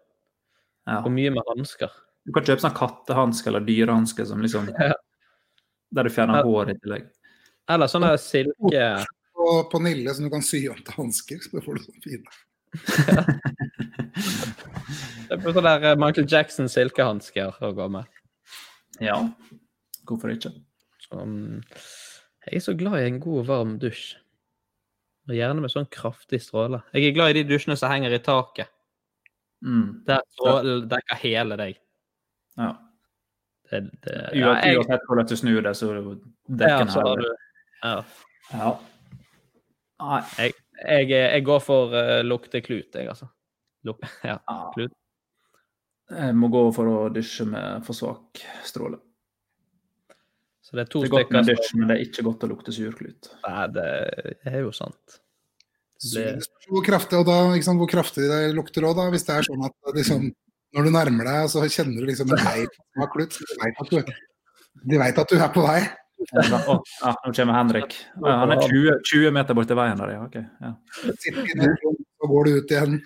Ja. Hvor mye med hansker? Du kan kjøpe sånn kattehansker eller dyrehansker som liksom Ja. Der du fjerner Ja. håret i tillegg. Eller sånne silke På, på Nille som du kan sy om til hansker. Så får du sånn fine. Det er på sånne der eh, Michael Jackson silkehansker å gå med. Ja. Hvorfor ikke? Mm, jeg er så glad i en god, varm dusj. Og gjerne med sånn kraftig stråle. Jeg er glad i de dusjene som henger i taket. Mm. Der strålen dekker hele deg. Ja. Det, det, ja, jeg, uansett hvordan du snur det, så dekker det jo ja, hele. ja. Ja. Nei. Jeg, jeg, jeg går for uh, lukteklut, jeg, altså. Luk, ja, klut. Jeg må gå for å dusje med for svak stråle. Så det er to Det er godt med dusj, men det er ikke godt å lukte surklut. Nei, det er jo sant. Det- Hvor kraftig, og da, ikke sant, hvor kraftig det lukter òg, da. Hvis det er sånn at liksom, når du nærmer deg, så kjenner du liksom en vei som klut. De veit at at du er på vei. Ja, nå kommer Henrik. Ja, han er 20, 20 meter borti veien der, ja. Okay, Ja. Så går du ut igjen.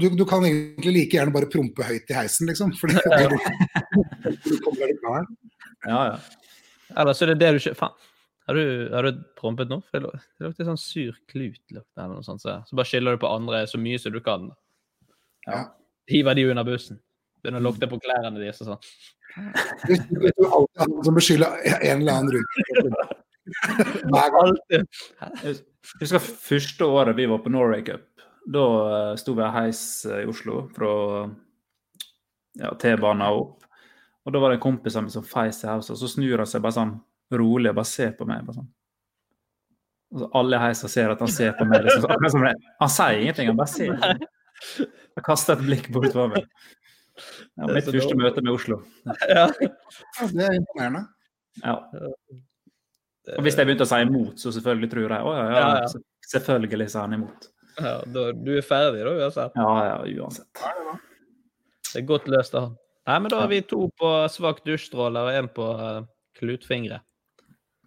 Du, du kan egentlig like gjerne bare prompe høyt i heisen, liksom. Fordi du, du kommer deg klar. ja, ja. Eller så er det det du ikke Faen. Har du, har du prompet nå? For det luk- det lukter sånn sur klut. eller noe sånt. Så, så bare skylder du på andre så mye som du kan. Ja. Hiver de under bussen. Begynner å lukte på klærne deres og sånn. Det er jo alltid han som beskylder en eller annen rundt. Hver gang. Jeg husker første året vi var på Norway Cup. Da eh, sto vi i heis eh, i Oslo fra ja, T-banen og opp. Og da var det en kompis av meg som feis i huset, og så snur han seg bare sånn rolig og bare ser på meg. bare sånn. Og så alle i heisen ser at han ser på meg. Liksom. Han sier ingenting, han bare ser. Jeg kaster et blikk bortover meg. Ja, mitt første møte med Oslo. Ja. Ja, Det er imponerende. Ja. Og hvis jeg begynte å si imot, så selvfølgelig tror jeg å ja, ja, Ja, selvfølgelig sa han imot. Ja, da, du er ferdig da, uansett. Ja, ja, uansett. Det er godt løst av han. Nei, men da har vi to på svak dusjstråle og én på uh, klutfingre.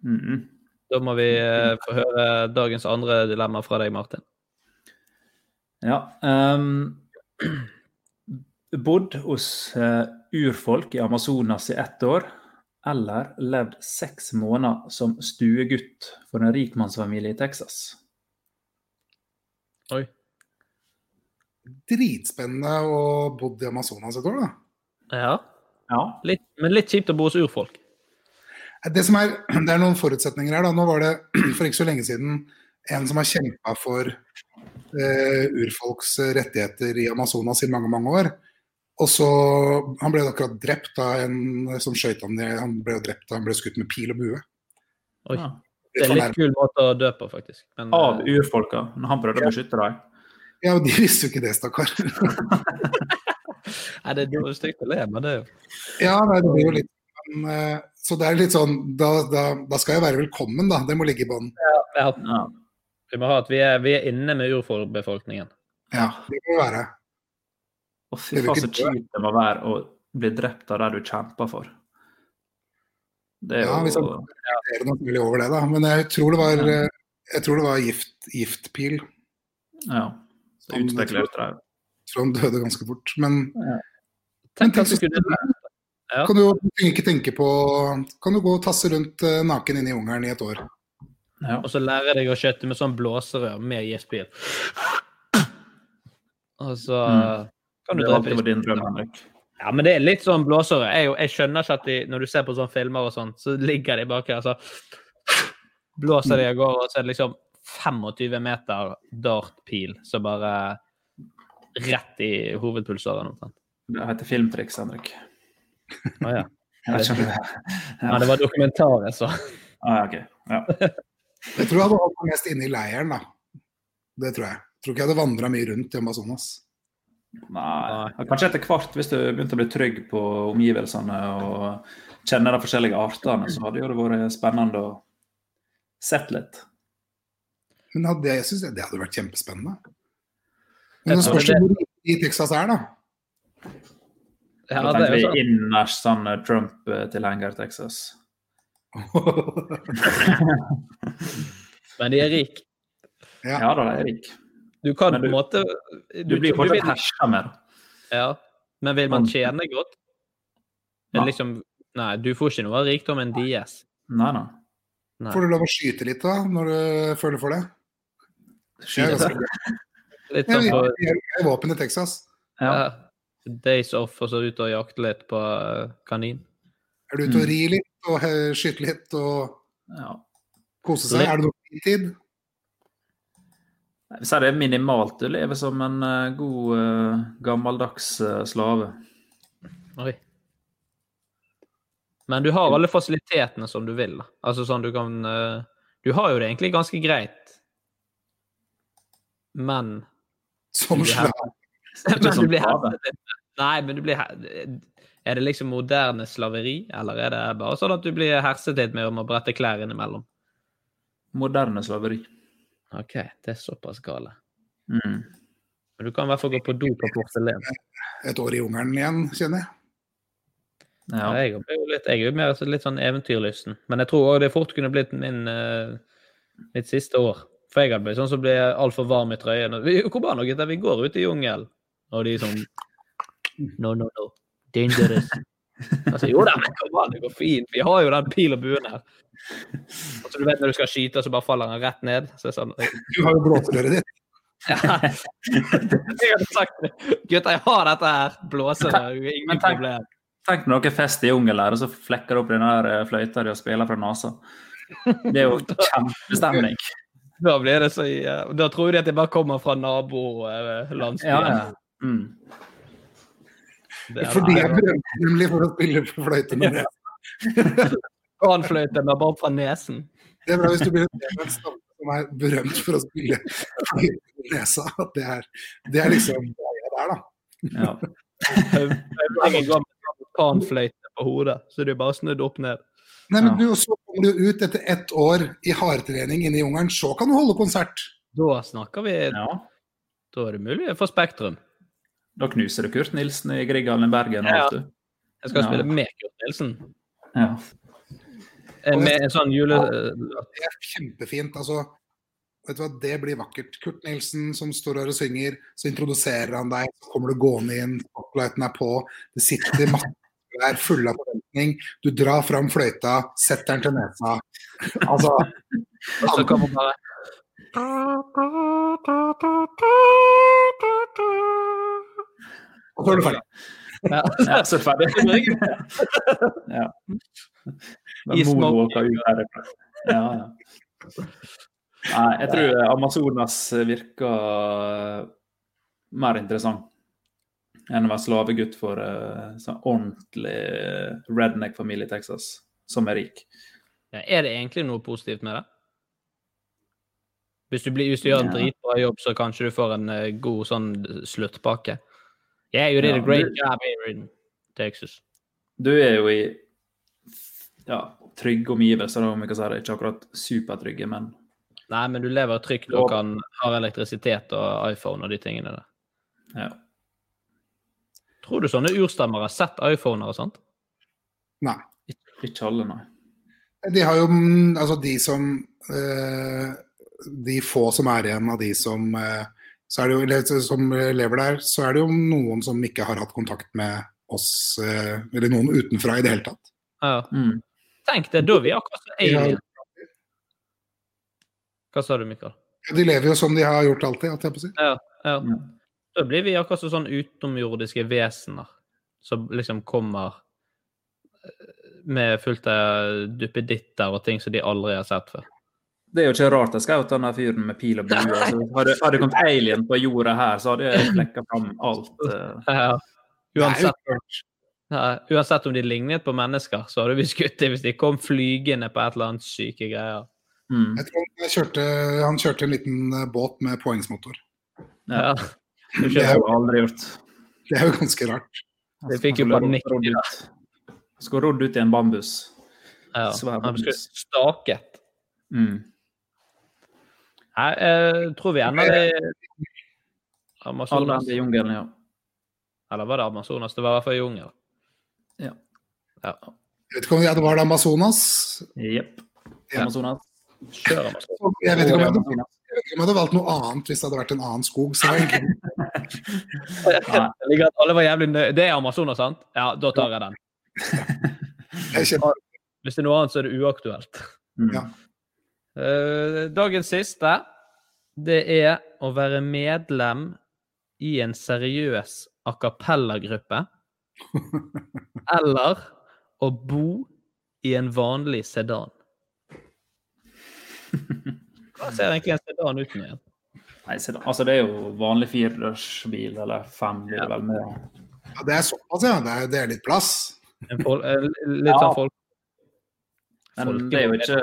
Mhm. Da må vi uh, få høre dagens andre dilemma fra deg, Martin. Ja. ehm, bodd hos eh, urfolk i Amazonas i ett år, eller levd seks måneder som stuegutt for en rikmannsfamilie i Texas. Oi. Dritspennende å bodd i Amazonas et år, da. Ja. Ja. Litt, men litt kjipt å bo hos urfolk. Det, som er, det er noen forutsetninger her. da. Nå var det for ikke så lenge siden en som har kjempa for eh, urfolks rettigheter i Amazonas i mange, mange år. Og så, Han ble akkurat drept av en som skøyt ham ned. Han ble drept da han ble skutt med pil og bue. Oi. Ja. Det er en litt kul måte å dø på, faktisk. Men, Av eh, urfolka, når han prøvde å beskytte deg? Ja, men De visste jo ikke det, stakkar. Nei, det er stygt å le, men det er jo ja, nei, det blir jo litt men, eh, Så det er litt sånn Da, da, da skal jeg være velkommen, da. Det må ligge i bånn. ja, Ja. Vi må ha at vi er, vi er inne med urfolkbefolkningen. Ja, det må være. Og fy faen, så kjipt det må være å bli drept av det du kjemper for. Det er Ja, hvis jo han reflekterer noe veldig over det, da. Men jeg tror det var, jeg tror det var gift, giftpil. Ja. Utspekulert. Jeg tror han døde ganske fort. Men, men Tenk tenk kunne. Ja. Kan du ikke tenke på Kan du gå og tasse rundt eh, naken inn i jungelen i et år? Ja. Og så lærer deg å skjøtte med sånn blåserør med giftpil. Og så Mm. Kan du Det drepe var din drøm, Henrik. Ja, men det er litt sånn blåsere. Jeg, jeg skjønner ikke at de, når du ser på sånne filmer og sånn, så ligger de bak her, så blåser de av gårde, og så er det liksom 25 meter dartpil som bare rett i hovedpulsåren omtrent. Det heter filmtriks, Henrik. Å ja. Jeg om det ja. Det var dokumentaret, så. Ah, ja, ok. Ja. Jeg tror jeg hadde holdt meg mest inne i leiren, da. Det tror jeg. Jeg tror ikke jeg hadde vandra mye rundt i Amazonas. Nei. Kanskje etter hvert, hvis du begynte å bli trygg på omgivelsene og kjenne de forskjellige artene, så hadde jo det vært spennende å sett litt. Men hadde, jeg synes det hadde vært kjempespennende. Men det spørs hvor i Texas er, da. Ja, da det er tenker vi innerst sånn eh, Trump-tilhenger Texas. Men de er rike. Ja. Ja da, de er rik. Du kan du, på en måte Du blir fortsatt hersa med. Ja, men vil man tjene godt? Ja. Liksom Nei, du får ikke noe av rikdommen deres. Nei, nei. Nei. Får du lov å skyte litt da, når du føler for det? Litt jeg, sånn på jeg, jeg våpen i Texas. Ja. ja, days off, og så ut og jakte litt på eh, kanin. Er du ute og Mm. rir litt og skyte litt og ja. kose seg? Litt. Er det noe fritid? Jeg vil det er minimalt. Du lever som en eh, god, eh, gammeldags eh, slave. Oi. Men du har alle fasilitetene som du vil. da. Altså sånn du kan Du har jo det egentlig ganske greit. Men Som slave? Men du blir slave. Nei, men du blir Er det liksom moderne slaveri, eller er det bare sånn at du blir herset litt med om å brette klær innimellom? Moderne slaveri. OK, det er såpass gale. Mm. Men du kan i hvert fall gå på do på porselen. Et år i jungelen igjen, kjenner jeg. Ja. Jeg er litt, jeg er jo mer litt sånn eventyrlysten. Men jeg tror òg det fort kunne blitt min, eh, mitt siste år. For jeg hadde blitt sånn som blir altfor varm i trøyen. Hvor var det gutter? Vi går ut i jungelen. Og de sånn No, no, no. Dangerous. Altså, jo da, kom an, det går fint. Vi har jo den pil og buen her. Altså, du vet når du skal skyte, så bare faller den rett ned. Så er sånn, Du har jo blåserøret ditt. Jeg hadde sagt det. Gutter, jeg har dette her. Blåser. Ingen tenk- problem. Tenk når dere er fest i jungelen her, og så flekker opp den der eh, fløyta di og spiller fra nesa. Det er jo kjempestemning. Da blir det så ja, Da tror de at det bare kommer fra nabolandsbyen. Ja, ja. Mm. Det er- Fordi jeg brønte nemlig for å spille på fløyte med det. Panfløyte, med bare fra nesen. Det er bra hvis du blir en stamme som er berømt for å spille fløyte med nesa. Det er, det er liksom greia der, da. Ja. Ingen går med panfløyte på hodet, så det er bare snudd opp ned. Nei, men du, Så kommer du ut etter ett år i hardtrening inne i jungelen, så kan du holde konsert. Da snakker vi ja. Da er det mulig for Spektrum. Da knuser du Kurt Nilsen i Grieghallen i Bergen. Ja. vet du. Jeg skal Ja. spille med Kurt Nilsen. Ja. Eh, Med en sånn jule... Det er kjempefint. altså vet du hva, Det blir vakkert. Kurt Nilsen som står her og synger, så introduserer han deg, så kommer du gående inn, spotlighten er på, det sitter masse der fulle av forventning, du drar fram fløyta, setter den til nesa. Altså så kommer bare Og så er du ferdig. Ja. Ja, så ferdig. ut herfra. Ja, ja. Nei, jeg tror Amazonas virker mer interessant enn å være slavegutt for uh, sånn ordentlig redneck-familie i Texas, som er rik. Ja, er det egentlig noe positivt med det? Hvis du, blir, hvis du gjør en dritbra jobb, så kanskje du får en eh, god sånn sluttpakke. Yeah, you did Ja, a great du- job here in Texas. Du er jo i ja, trygge omgivelser, om vi kan si det. Ikke akkurat supertrygge, men Nei, men du lever trygt og kan ha elektrisitet og iPhone og de tingene der. ja. Tror du sånne urstammer har sett iPhoner og sånt? Nei. Ikke alle, nei. De har jo Altså, de som eh, De få som er igjen av de som eh, så er det jo, eller, som lever der, så er det jo noen som ikke har hatt kontakt med oss, eh, eller noen utenfra i det hele tatt. Ja. Mm. Tenk det, da er vi akkurat som aliens. Hva sa du, Mikael? de lever jo som de har gjort alltid, holdt jeg på å si. Ja, ja. Mm. Da blir vi akkurat som sånn utenomjordiske vesener som liksom kommer eh, med fullt av duppeditter og ting som de aldri har sett før. Det er jo ikke rart jeg skjøt den fyren med pil og bue. Altså, hadde, hadde det kommet alien på jorda her, så hadde jeg flekka fram alt. Uh. Ja. Er Uansett, ja, uansett om de lignet på mennesker, så hadde vi skutt dem hvis de kom flygende på et eller annet syke greier. Mm. Jeg tror han kjørte, han kjørte en liten eh, båt med poengsmotor. Ja. Det har jeg jo aldri gjort. Det er jo ganske rart. Det fikk jo panikk. Skulle rodd ut i en bambus. Ja. Svær bambus. staket. Mm. Nei, jeg tror vi ender i Amazonas. i jungelen, ja. Eller var det Amazonas? Det var i hvert fall jungel. Ja. Ja. Jeg vet ikke om det var det Amazonas. Jepp. Ja. Amazonas. Kjør Amazonas. Jeg vet ikke om jeg hadde, jeg hadde valgt noe annet hvis det hadde vært en annen skog. Så jeg, Jeg liker at alle var jævlig nøye. Det er Amazonas, sant? Ja, da tar jeg den. jeg Hvis det er noe annet, så er det uaktuelt. Mm. Ja. Eh, dagens siste, det er å være medlem i en seriøs a cappella-gruppe. Eller å bo i en vanlig sedan. Hva ser egentlig en sedan ut med? Nei, sedan, altså, det er jo vanlig firedørsbil, eller fem, blir det vel med. ja, det er såpass, ja. Det er, det er litt plass. En fol eh, litt Ja. sånn folk... Men det er jo ikke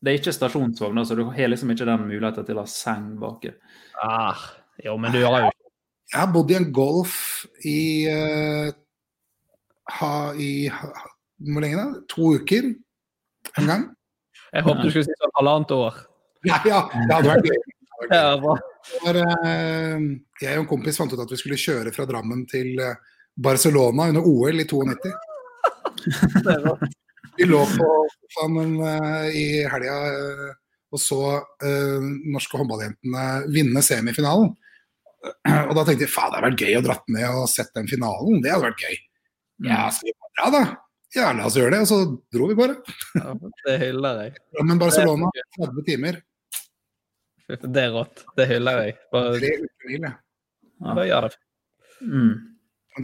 Det er ikke stasjonsvogn, så du har liksom ikke den muligheten til å ha seng baki. Ah, jo, men du har jo Jeg har bodd i en Golf i, uh, ha, i Hvor lenge da? To uker en gang. Jeg håpet du skulle si sånn halvannet år. Ja, ja, det hadde vært gøy. Eh, jeg og en kompis fant ut at vi skulle kjøre fra Drammen til eh, Barcelona under OL i 92. Vi lå på sofaen eh, i helga eh, og så uh, norske håndballjentene vinne semifinalen. Og da tenkte jeg faen, det hadde vært gøy å dratt ned og sett den finalen. Det hadde vært gøy. Ja, skal vi bare dra, da? Ja, la oss gjøre det. Og så dro vi bare. Ja, det hyller jeg. Men Barcelona, 30 timer. Det er rått. Det hyller jeg. Bare, Tre uker, ja. da gjør det. Mm.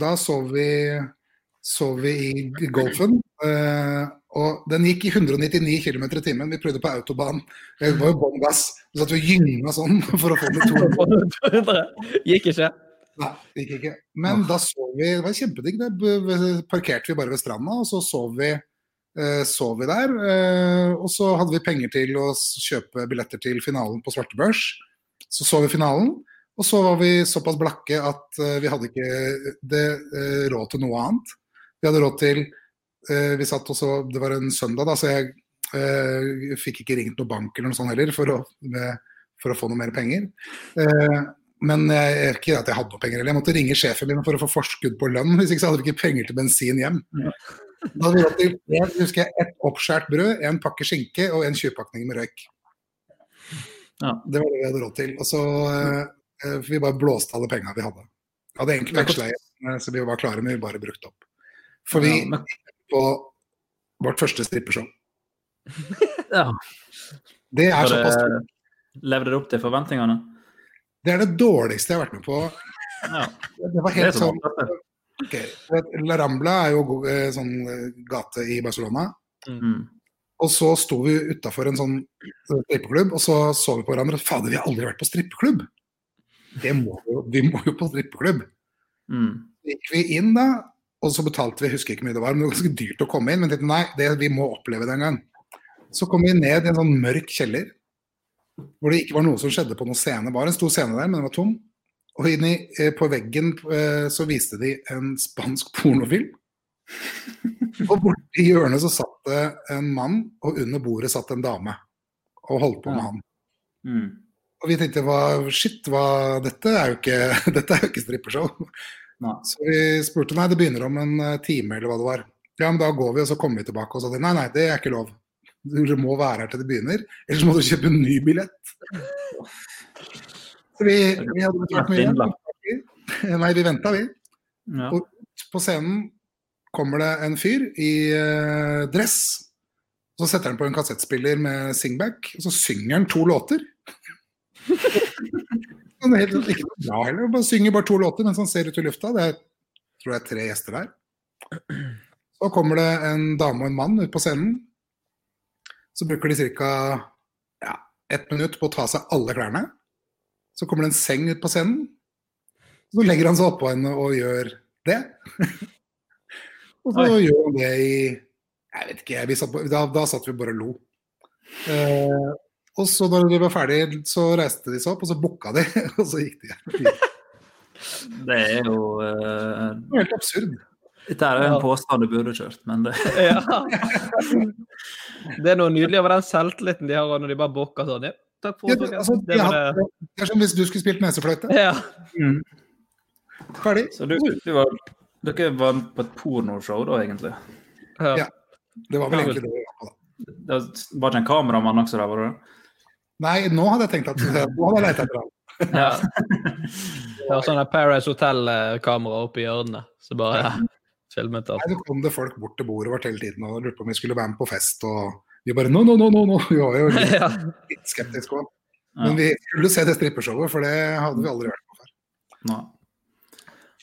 Da sov vi, sov vi i golfen. eh, og den gikk i 199 km i timen. Vi prøvde på autobahn. Det var jo bånn gass. Så satt vi og gynga sånn for å få den i to. Gikk ikke. Nei, det gikk ikke. Men da så vi Det var kjempedigg. Da parkerte vi bare ved stranda, og så sov vi, eh, sov vi der. eh, og så hadde vi penger til å kjøpe billetter til finalen på svartebørs. Så så vi finalen. Og så var vi såpass blakke at vi hadde ikke det, råd til noe annet. Vi hadde råd til eh, Vi satt også Det var en søndag, da, så jeg eh, fikk ikke ringt noen bank eller noe sånt heller for å, for å få noe mer penger. Eh, men jeg, ikke at jeg hadde noe penger heller. Jeg måtte ringe sjefen min for å få forskudd på lønn. Hvis ikke så hadde vi ikke penger til bensin hjem. Da hadde vi råd til jeg husker jeg, ett oppskåret brød, en pakke skinke og en 20-pakning med røyk. Ja. Det var det vi hadde råd til. Og så uh, Vi bare blåste alle penga vi hadde. Vi hadde egentlig veksla igjen, så vi var klare, men vi bare brukte opp. For vi Ja, men- på vårt første strippeshow. Ja. Det er såpass stort. levde det opp til forventningene? Det er det dårligste jeg har vært med på. Ja. Det var helt det sånn vanlig. ok, du vet, La Rambla er jo eh, sånn eh, gate i Barcelona. Mm. Og så sto vi utafor en sånn strippeklubb, og så så vi på hverandre. Fader, vi har aldri vært på strippeklubb! Det må jo, vi må jo på strippeklubb. Mm. Så gikk vi inn da, og så betalte vi, jeg husker ikke mye det var, men det var ganske dyrt å komme inn. Men tenkte, nei, det, vi må oppleve det en gang. Så kom vi ned i en sånn mørk kjeller, hvor det ikke var noe som skjedde på noen scene. Det var en stor scene der, men den var tom. Og inni, eh, på veggen eh, så viste de en spansk pornofilm. Og borti hjørnet så satt det en mann, og under bordet satt en dame. Og holdt på med han. Mm. Og vi tenkte hva, shit, hva, dette er jo ikke, dette er jo ikke strippeshow. Nei. Så vi spurte nei, det begynner om en eh, time eller hva det var. Ja, men da går vi, og så kommer vi tilbake og sa de, nei, nei, det er ikke lov. Dere må være her til det begynner, ellers må du kjøpe en ny billett. Så vi, vi hadde betalt mye. Nei, vi venta, vi. Ja. Og på scenen kommer det en fyr i uh, dress. Så setter han på en kassettspiller med singback, og så synger han to låter. Men det er helt, ikke noe bra heller, han bare synger bare to låter mens han ser ut i lufta. Det er, tror er tre gjester der. Så kommer det en dame og en mann ut på scenen. Så bruker de ca. Ja, ett minutt på å ta seg alle klærne. Så kommer det en seng ut på scenen. Så legger han seg oppå henne og gjør det. og så Oi. gjør han det i Jeg vet ikke, vi satt på, da, da satt vi bare og lo. Eh, og så når de var ferdig, så reiste de seg opp, og så booka de, og så gikk de. Det er jo uh... Det er helt absurd. Dette er jo en påstand du burde kjørt, men det Ja. Det er noe nydelig over den selvtilliten de har når de bare booker sånn. Ja, takk for Ja, det, altså, det de det. det er som hvis du skulle spilt nesefløyte. Ja. Ferdig. Så du, du var, dere var på et pornoshow da, egentlig? Ja. Ja. Det var vel egentlig det. Det var ikke en kameramann også der, var det? Nei, nå hadde jeg tenkt at nå hadde jeg lett etter ham. Ja. Det var sånne Paradise Hotel-kamera oppe i hjørnet. Så bare ja, filmet alt. Nei, så kom det folk bort til bordet vårt hele tiden og lurte på om vi skulle være med på fest. Og vi bare no, no, no, no, no. Vi var jo litt, Ja. litt skeptiske òg. Men vi skulle se det strippeshowet, for det hadde vi aldri vært på før. Nei.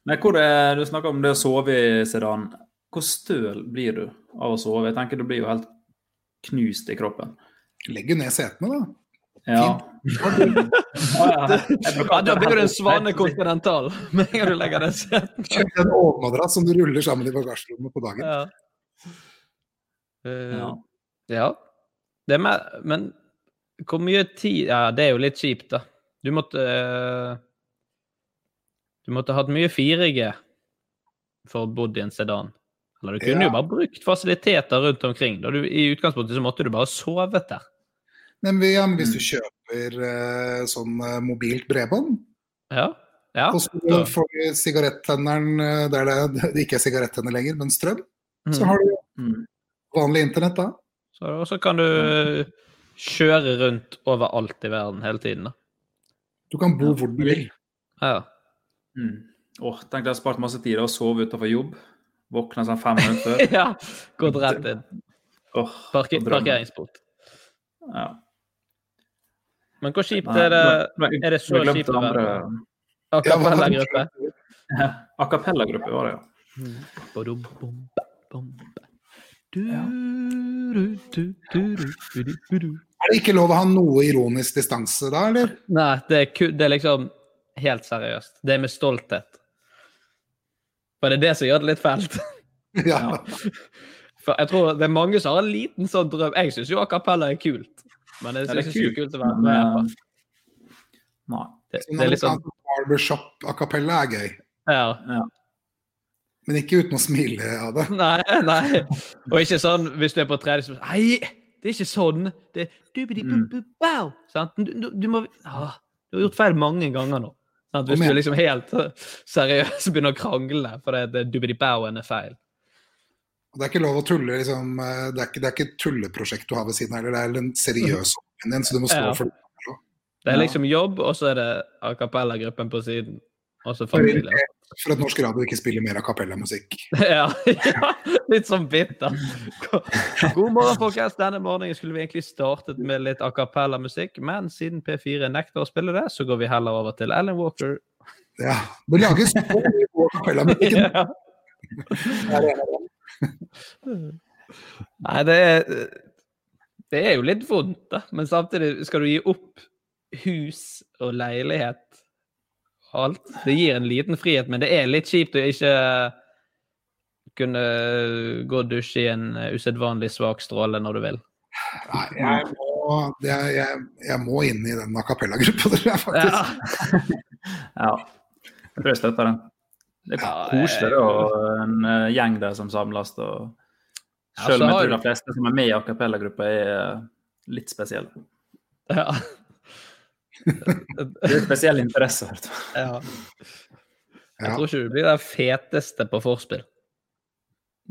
Men hvor er, du snakker om det å sove i sedan. Hvor støl blir du av å sove? Jeg tenker Du blir jo helt knust i kroppen. Legg jo ned setene, da. Ja. Ja, da blir du en svane kontinental med en gang du legger den seten. En overmadrass som du ruller sammen i bagasjerommet på dagen. Ja. Uh, Ja. ja. Det med, men hvor mye tid Ja, det er jo litt kjipt, da. Du måtte uh, Du måtte hatt mye 4G for å bodd i en sedan. Eller du kunne Ja. jo bare brukt fasiliteter rundt omkring. Da du, I utgangspunktet så måtte du bare sovet der. Men, vi, ja, hvis du kjøper eh, sånn eh, mobilt bredbånd, Ja. ja. og så får du sigarettenneren eh, der det, det ikke er sigarettenner lenger, men strøm, så Mm. har du Mm. vanlig internett da. Så, og så kan du eh, kjøre rundt overalt i verden hele tiden, da. Du kan bo hvor du vil. Ja. Mm. Åh, tenk deg å ha spart masse tid og sove utenfor jobb. Våkne sånn fem minutter før. ja. Gått rett inn. Oh, Parker, parkeringsbot. Ja. Men hvor kjipt er det? Er det så kjipt å være A cappella-gruppe? A cappella-gruppe var det, ja. Er det ikke lov å ha noe ironisk distanse da, eller? Nei, det er, ku- det er liksom helt seriøst. Det er med stolthet. For det er det som gjør det litt fælt. Ja. For jeg tror det er mange som har en liten sånn drøm. Jeg syns jo a cappella er kult, men jeg det syns er ikke det er kult å være med på. Nei. Det, Sånn det er litt sånn Barbershop a cappella er gøy, ja. men ikke uten å smile av det. Nei, nei. Og ikke sånn hvis du er på tredje så Nei, det er ikke sånn. Det er. Sant? Du, du, du må ah, Du har gjort feil mange ganger nå. Sant? Hvis du er liksom helt seriøst seriøs begynner å krangle fordi det dubbidi-bauen er feil. Og Det er ikke lov å tulle, liksom, eh, det er ikke, det er ikke et tulleprosjekt du har ved siden av, eller det er en seriøs oppgave din, så du må stå Ja. for det. Det er liksom jobb, og så er det a cappella-gruppen på siden. Og så familie. For at norsk radio ikke spiller mer a cappella-musikk. Ja, ja, litt sånn bitter. God morgen, folkens. Denne morgenen skulle vi egentlig startet med litt a cappella-musikk, men siden P4 nekter å spille det, så går vi heller over til Ellen Walker. Ja, Det lages så mye a cappella-musikk. Ja. Er. Nei, det er Det er jo litt vondt, da. Men samtidig skal du gi opp hus og leilighet og alt. Det gir en liten frihet, men det er litt kjipt å ikke kunne gå og dusje i en usedvanlig svak stråle når du vil. Nei, jeg må, det er, jeg, jeg må inn i den a cappella-gruppa, tror jeg faktisk. Ja. Ja. Jeg tror jeg støtter den. Det er koselig og en eh, gjeng der som samles. og Selv om jeg tror de fleste som er med i a cappella-gruppa, er eh, litt spesielle. Ja. Det er spesielle interesser. vet du. ja. Jeg tror ikke du blir den feteste på forspill.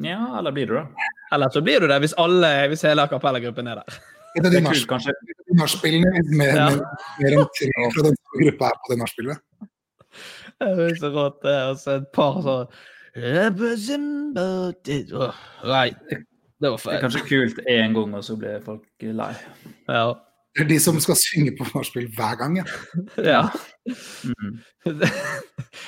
Ja, eller blir du det? Eller så blir du det hvis, alle, hvis hele a cappella-gruppen er der. Et av Det de er nachspielene, med, Ja. med, mer enn tre fra den samme gruppa er på det nachspielet. Så rått, det. Og så et par sånn Nei, det var Det er kanskje kult én gang, og så blir folk lei. Ja. Det er de som skal synge på nachspiel hver gang. Ja. ja. Mm.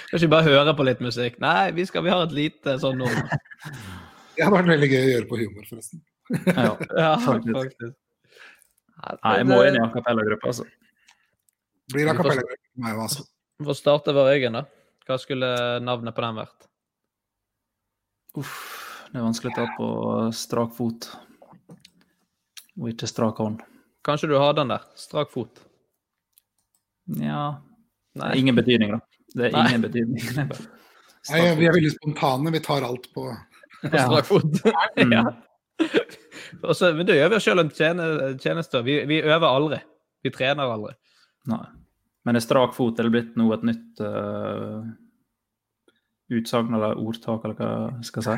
Kan ikke bare høre på litt musikk? Nei, vi skal vi har et lite sånn nå. Det hadde vært veldig gøy å gjøre på humor, forresten. Ja. Ja, Faktisk. faktisk. Nei, jeg må inn i a cappella-gruppa, altså. Blir a cappella-gruppa meg, altså. For får starte vår egen, da. Hva skulle navnet på den vært? Uff, det er vanskelig å ta på strak fot. Og ikke strak hånd. Kanskje du har den der? Strak fot? Ja Nei. Ingen betydning, da. Det er Nei. ingen betydning. Det er bare Nei, vi er veldig spontane. Vi tar alt på På strak fot? Mm. ja. Og så, men du gjør vi oss sjøl en tjeneste. Vi, vi øver aldri. Vi trener aldri. Nei. Men er strak fot er det blitt noe et nytt uh, utsagn eller ordtak, eller hva jeg skal si?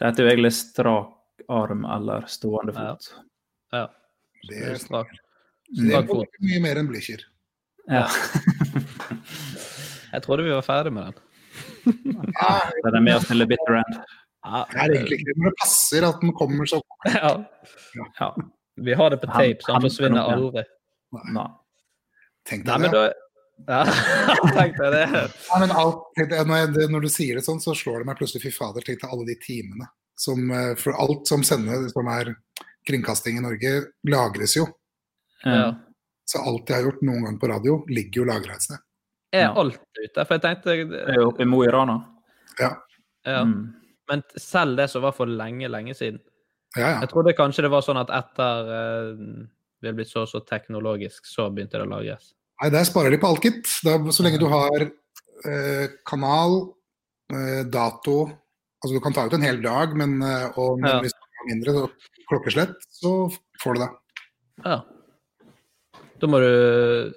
Det heter jo egentlig strak arm eller stående fot. Ja. det. Er, Strak, det er mye mer enn Blücher. Ja. Jeg trodde vi var ferdig med den. Det er med oss til the bitter end. Ja. Det er egentlig ikke det. men det passer at den kommer, så Ja. Ja. Vi har det på tape, så han han- forsvinner ja. aldri. Nei. Tenk deg det. ja, tenkte jeg det. Ja, men alt, tenk når, jeg, når du sier det sånn, så slår det meg plutselig fy fader, tenk deg alle de timene. Som, eh, for alt som sender, som er kringkasting i Norge, lagres jo. Ja. Så alt jeg har gjort noen gang på radio, ligger jo lagra et sted. Er alt ute? For jeg tenkte er oppe i Mo i Rana. Ja, ja. Mm. Men selv det som var for lenge, lenge siden. ja. ja. Jeg trodde kanskje det var sånn at etter eh, vi er blitt så og så teknologisk, så begynte det å lages? Nei, der sparer de på alt, gitt. Så lenge du har eh, kanal, eh, dato Altså du kan ta ut en hel dag, men, eh, og, Ja. hvis du har mindre så klokkeslett, så får du det. Ja. Da må du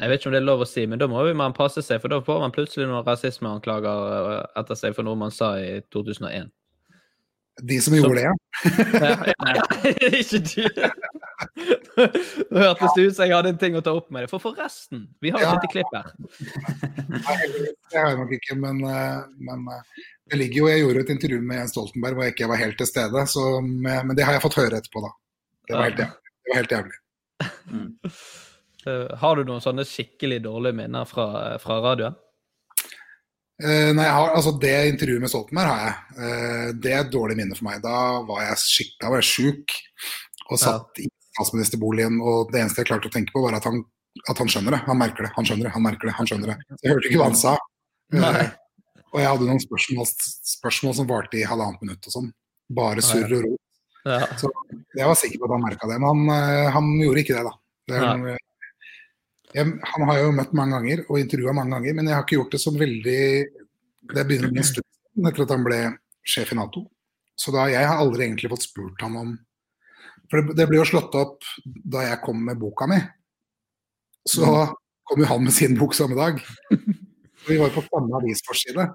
Jeg vet ikke om det er lov å si, men da må man passe seg, for da får man plutselig noen rasismeanklager eh, etter seg for noe man sa i 2001. De som gjorde det, ja. Ja, ikke du. Nå hørtes det ut som jeg hadde en ting å ta opp med det. For forresten, vi har et Ja. lite klipp her. Nei, det har jeg nok ikke, men, eh, men eh, det ligger jo Jeg gjorde et intervju med Jens Stoltenberg hvor jeg ikke var helt til stede, så, men men det har jeg fått høre etterpå, da. Det var helt jævlig. Det var helt jævlig. Mm. Har du noen sånne skikkelig dårlige minner fra, fra radioen? Eh, nei, jeg har, altså Det intervjuet med Stoltenberg har jeg. Eh, det er et dårlig minne for meg. Da var jeg skikk, var jeg sjuk og satt i statsministerboligen, og det eneste jeg klarte å tenke på, var at han, at han skjønner det. Han merker det, han skjønner det, han merker det. han skjønner det. Så Jeg hørte ikke hva han sa. Nei. Eh, og jeg hadde noen spørsmål, spørsmål som varte i halvannet minutt og sånn. Bare surr og ro. Ja. Så jeg var sikker på at han merka det, men han, han gjorde ikke det, da. Det er, Nei. Jeg, han har jeg jo møtt mange ganger og intervjua mange ganger, men jeg har ikke gjort det så veldig Det begynner bli en stund etter at han ble sjef i Nato. Så da, jeg har aldri egentlig fått spurt han om For det, det ble jo slått opp da jeg kom med boka mi. Så kom jo han med sin bok samme dag. Vi var jo på samme avisforside.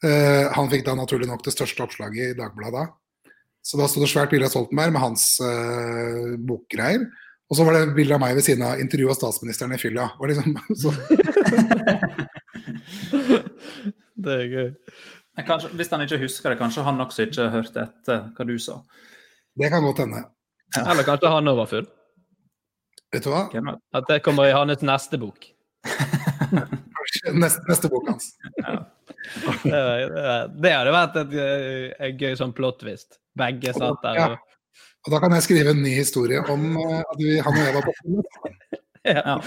Uh, han fikk da naturlig nok det største oppslaget i Dagbladet da. Så da sto det svært bilde av Stoltenberg med hans uh, bokgreier. Og så var det bilde av meg ved siden av intervju av statsministeren i fylla. Og liksom, så, Det er gøy. Kanskje, hvis han ikke husker det, kanskje han også ikke hørte etter hva du sa. det kan godt hende. Eller kanskje han òg var full? Vet du hva? At det kommer i hans neste bok. Kanskje Neste, neste bok hans. Det, det- det hadde vært et, et, gøy sånn plot twist. Begge satt der Ja. og Og da kan jeg skrive en ny historie om eh, at vi, han og jeg var på ja.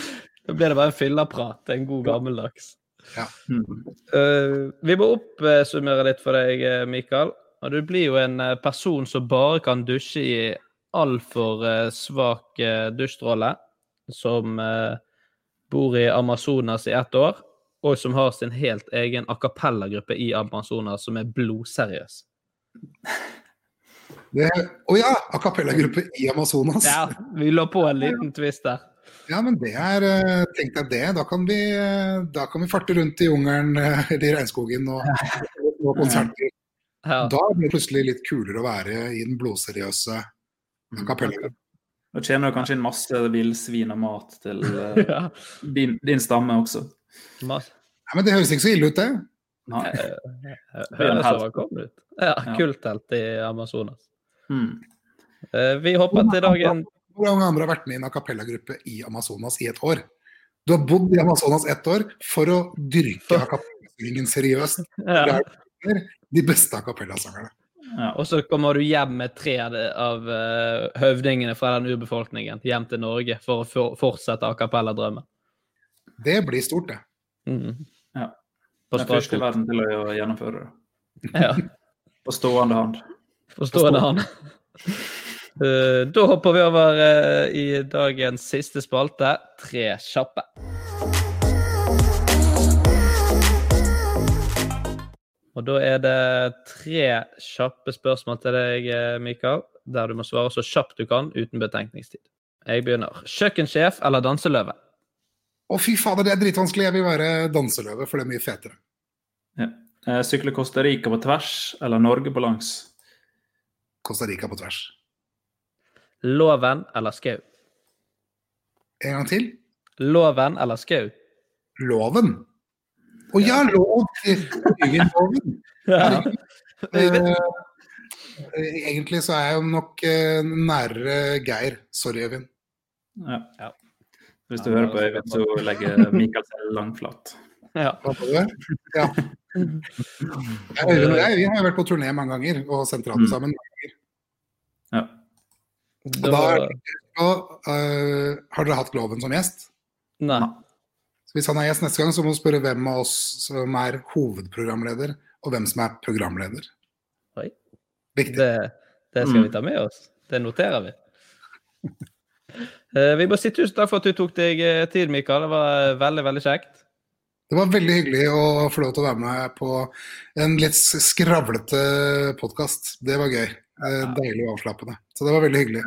Da blir det bare en fylleprat. En god gammeldags. Ja. Uh, vi må oppsummere litt for deg, eh, Mikael. Og du blir jo en person som bare kan dusje i altfor uh, svak uh, dusjstråle. Som bor i Amazonas i ett år, og som har sin helt egen a cappella-gruppe i Amazonas som er blodseriøs. Å ja! A cappella-gruppe i Amazonas. Ja, vi lå på en liten twist der. Ja, men det er eh, Tenk deg det. Da kan vi, eh, da kan vi farte rundt i jungelen eh, eller i regnskogen og, på konserter. Ja. Da blir det plutselig litt kulere å være i den blodseriøse a cappella-gruppen. Da tjener du kanskje inn masse villsvin og mat til eh, Ja. din, din stamme også. Ja, men det høres ikke så ille ut, det. Nei. Høres overkommelig ut. Ja, kulthelt i Amazonas. Mm. Eh, Vi hopper til dagen Hvor mange andre har vært med i en a cappella-gruppe i Amazonas i et år? Du har bodd i Amazonas ett år for å dyrke a cappella-syngingen seriøst. ja. Det er de beste a cappella-sangerne. Ja. Og så kommer du hjem med tre av eh, høvdingene fra den urbefolkningen hjem til Norge for å for fortsette a cappella-drømmen. Det blir stort, det. Mm. Ja. Den første i verden til å gjennomføre det. Ja, På stående hånd. Forstående han. Eh, Da hopper vi over eh, i dagens siste spalte, Tre kjappe. Og da er det tre kjappe spørsmål til deg, eh, Mikael, der du må svare så kjapt du kan uten betenkningstid. Jeg begynner. Kjøkkensjef eller danseløve? Å, fy fader, det er dritvanskelig. Jeg vil være danseløve, for det er mye fetere. Ja. Sykle Costa Rica på tvers eller Norge på langs? Costa Rica på tvers. Loven eller skau? En gang til. Loven eller skau? Loven. Å ja, lov! Øyvind-loven. Ja. Eh, egentlig så er jeg jo nok eh, nærere Geir. Sorry, Øyvind. Ja. Hvis du hører på Øyvind, så legger Mikael seg langflat. Ja. Ja. Øyvind og jeg vi har vært på turné mange ganger og sendt radio Mm. sammen. Ja. Og Da, og, uh, har dere hatt Gloven som gjest? nei. Så Hvis han er gjest neste gang, så må du spørre hvem av oss som er hovedprogramleder, og hvem som er programleder. Oi. Viktig. Det, det skal Mm. vi ta med oss. Det noterer vi. Eh, Vi må si tusen takk for at du tok deg eh, tid, Mikael. Det var eh, veldig, veldig kjekt. Det var veldig hyggelig å få lov til å være med på en litt skravlete podkast. Det var gøy. Eh, Deilig og avslappende. Så det var veldig hyggelig.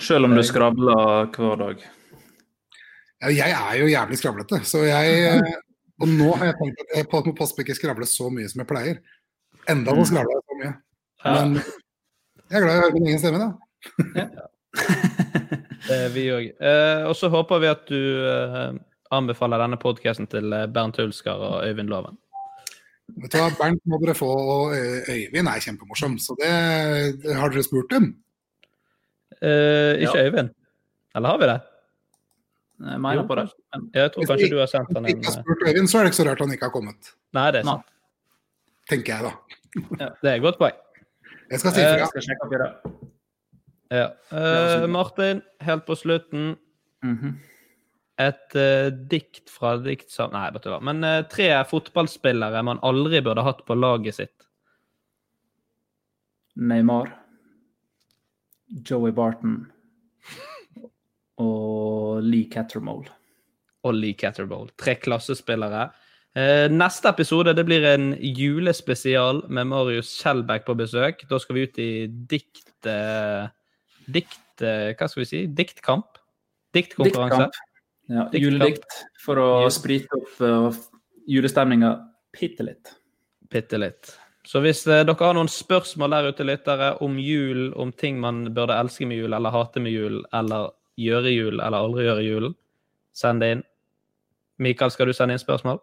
Selv om du skravler hver dag. Ja, jeg er jo jævlig skravlete, så jeg eh, Og nå har jeg tenkt at jeg må passe på ikke skravle så mye som jeg pleier. Enda så skravler jeg så mye. Men jeg er glad i å høre min egen stemme, da. Det er vi òg. Eh, og så håper vi at du eh, anbefaler denne podkasten til eh, Bernt Hulsker og Øyvind Loven. Vet du hva, Bernt må dere få, og Øyvind er kjempemorsom, så det, det har dere spurt dem. Eh, ikke Øyvind? Eller har vi det? Jeg mener Jo, på det. Jeg tror kanskje du har sendt han Hvis vi ikke har spurt Øyvind, så er det ikke så rart han ikke har kommet. Nei, det er sant. Tenker jeg, da. Det er et godt poeng. Jeg skal si Eh, ifra. Det. Ja. Uh, Martin, helt på slutten. Mhm. Et uh, dikt fra diktsam... Nei, vet du hva. Men uh, tre fotballspillere man aldri burde hatt på laget sitt. Neymar, Joey Barton og Lee Cattermole. Og Lee Cattermole. Tre klassespillere. Uh, neste episode det blir en julespesial med Marius Skjelbæk på besøk. Da skal vi ut i dikt... Dikt Hva skal vi si? Diktkamp? Diktkonkurranse. Diktkamp. Ja, juledikt for å sprite opp uh, julestemninga bitte litt. Bitte litt. Så hvis eh, dere har noen spørsmål der ute, lyttere, om jul, om ting man burde elske med jul, eller hate med jul, eller gjøre jul, eller aldri gjøre i julen, send det inn. Mikael, skal du sende inn spørsmål?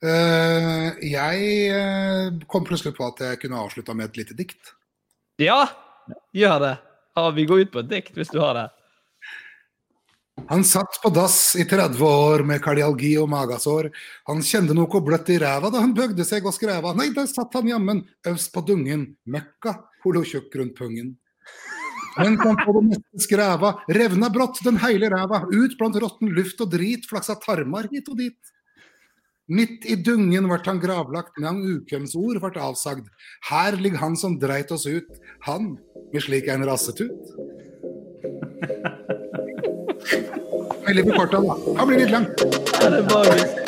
Uh, jeg kom plutselig på at jeg kunne avslutta med et lite dikt. Ja! Gjør det! Ah, vi går ut på et dikt hvis du har det. Han satt på dass i 30 år med kardialgi og magasår. Han kjente noe bløtt i ræva da han bøgde seg og skreva. Nei, der satt han jammen, øvst på dungen, møkka, holotjukk rundt pungen. Men kom på det meste skreva, revna brått den heile ræva, ut blant råtten luft og drit, flaksa tarmar hit og dit. Midt i dungen ble han gravlagt, med han ukvemsord ble avsagd. Her ligger han som dreit oss ut, han med slik en rassetut. Veldig forkorta, da. Han blir litt lang. Ja, det er magisk.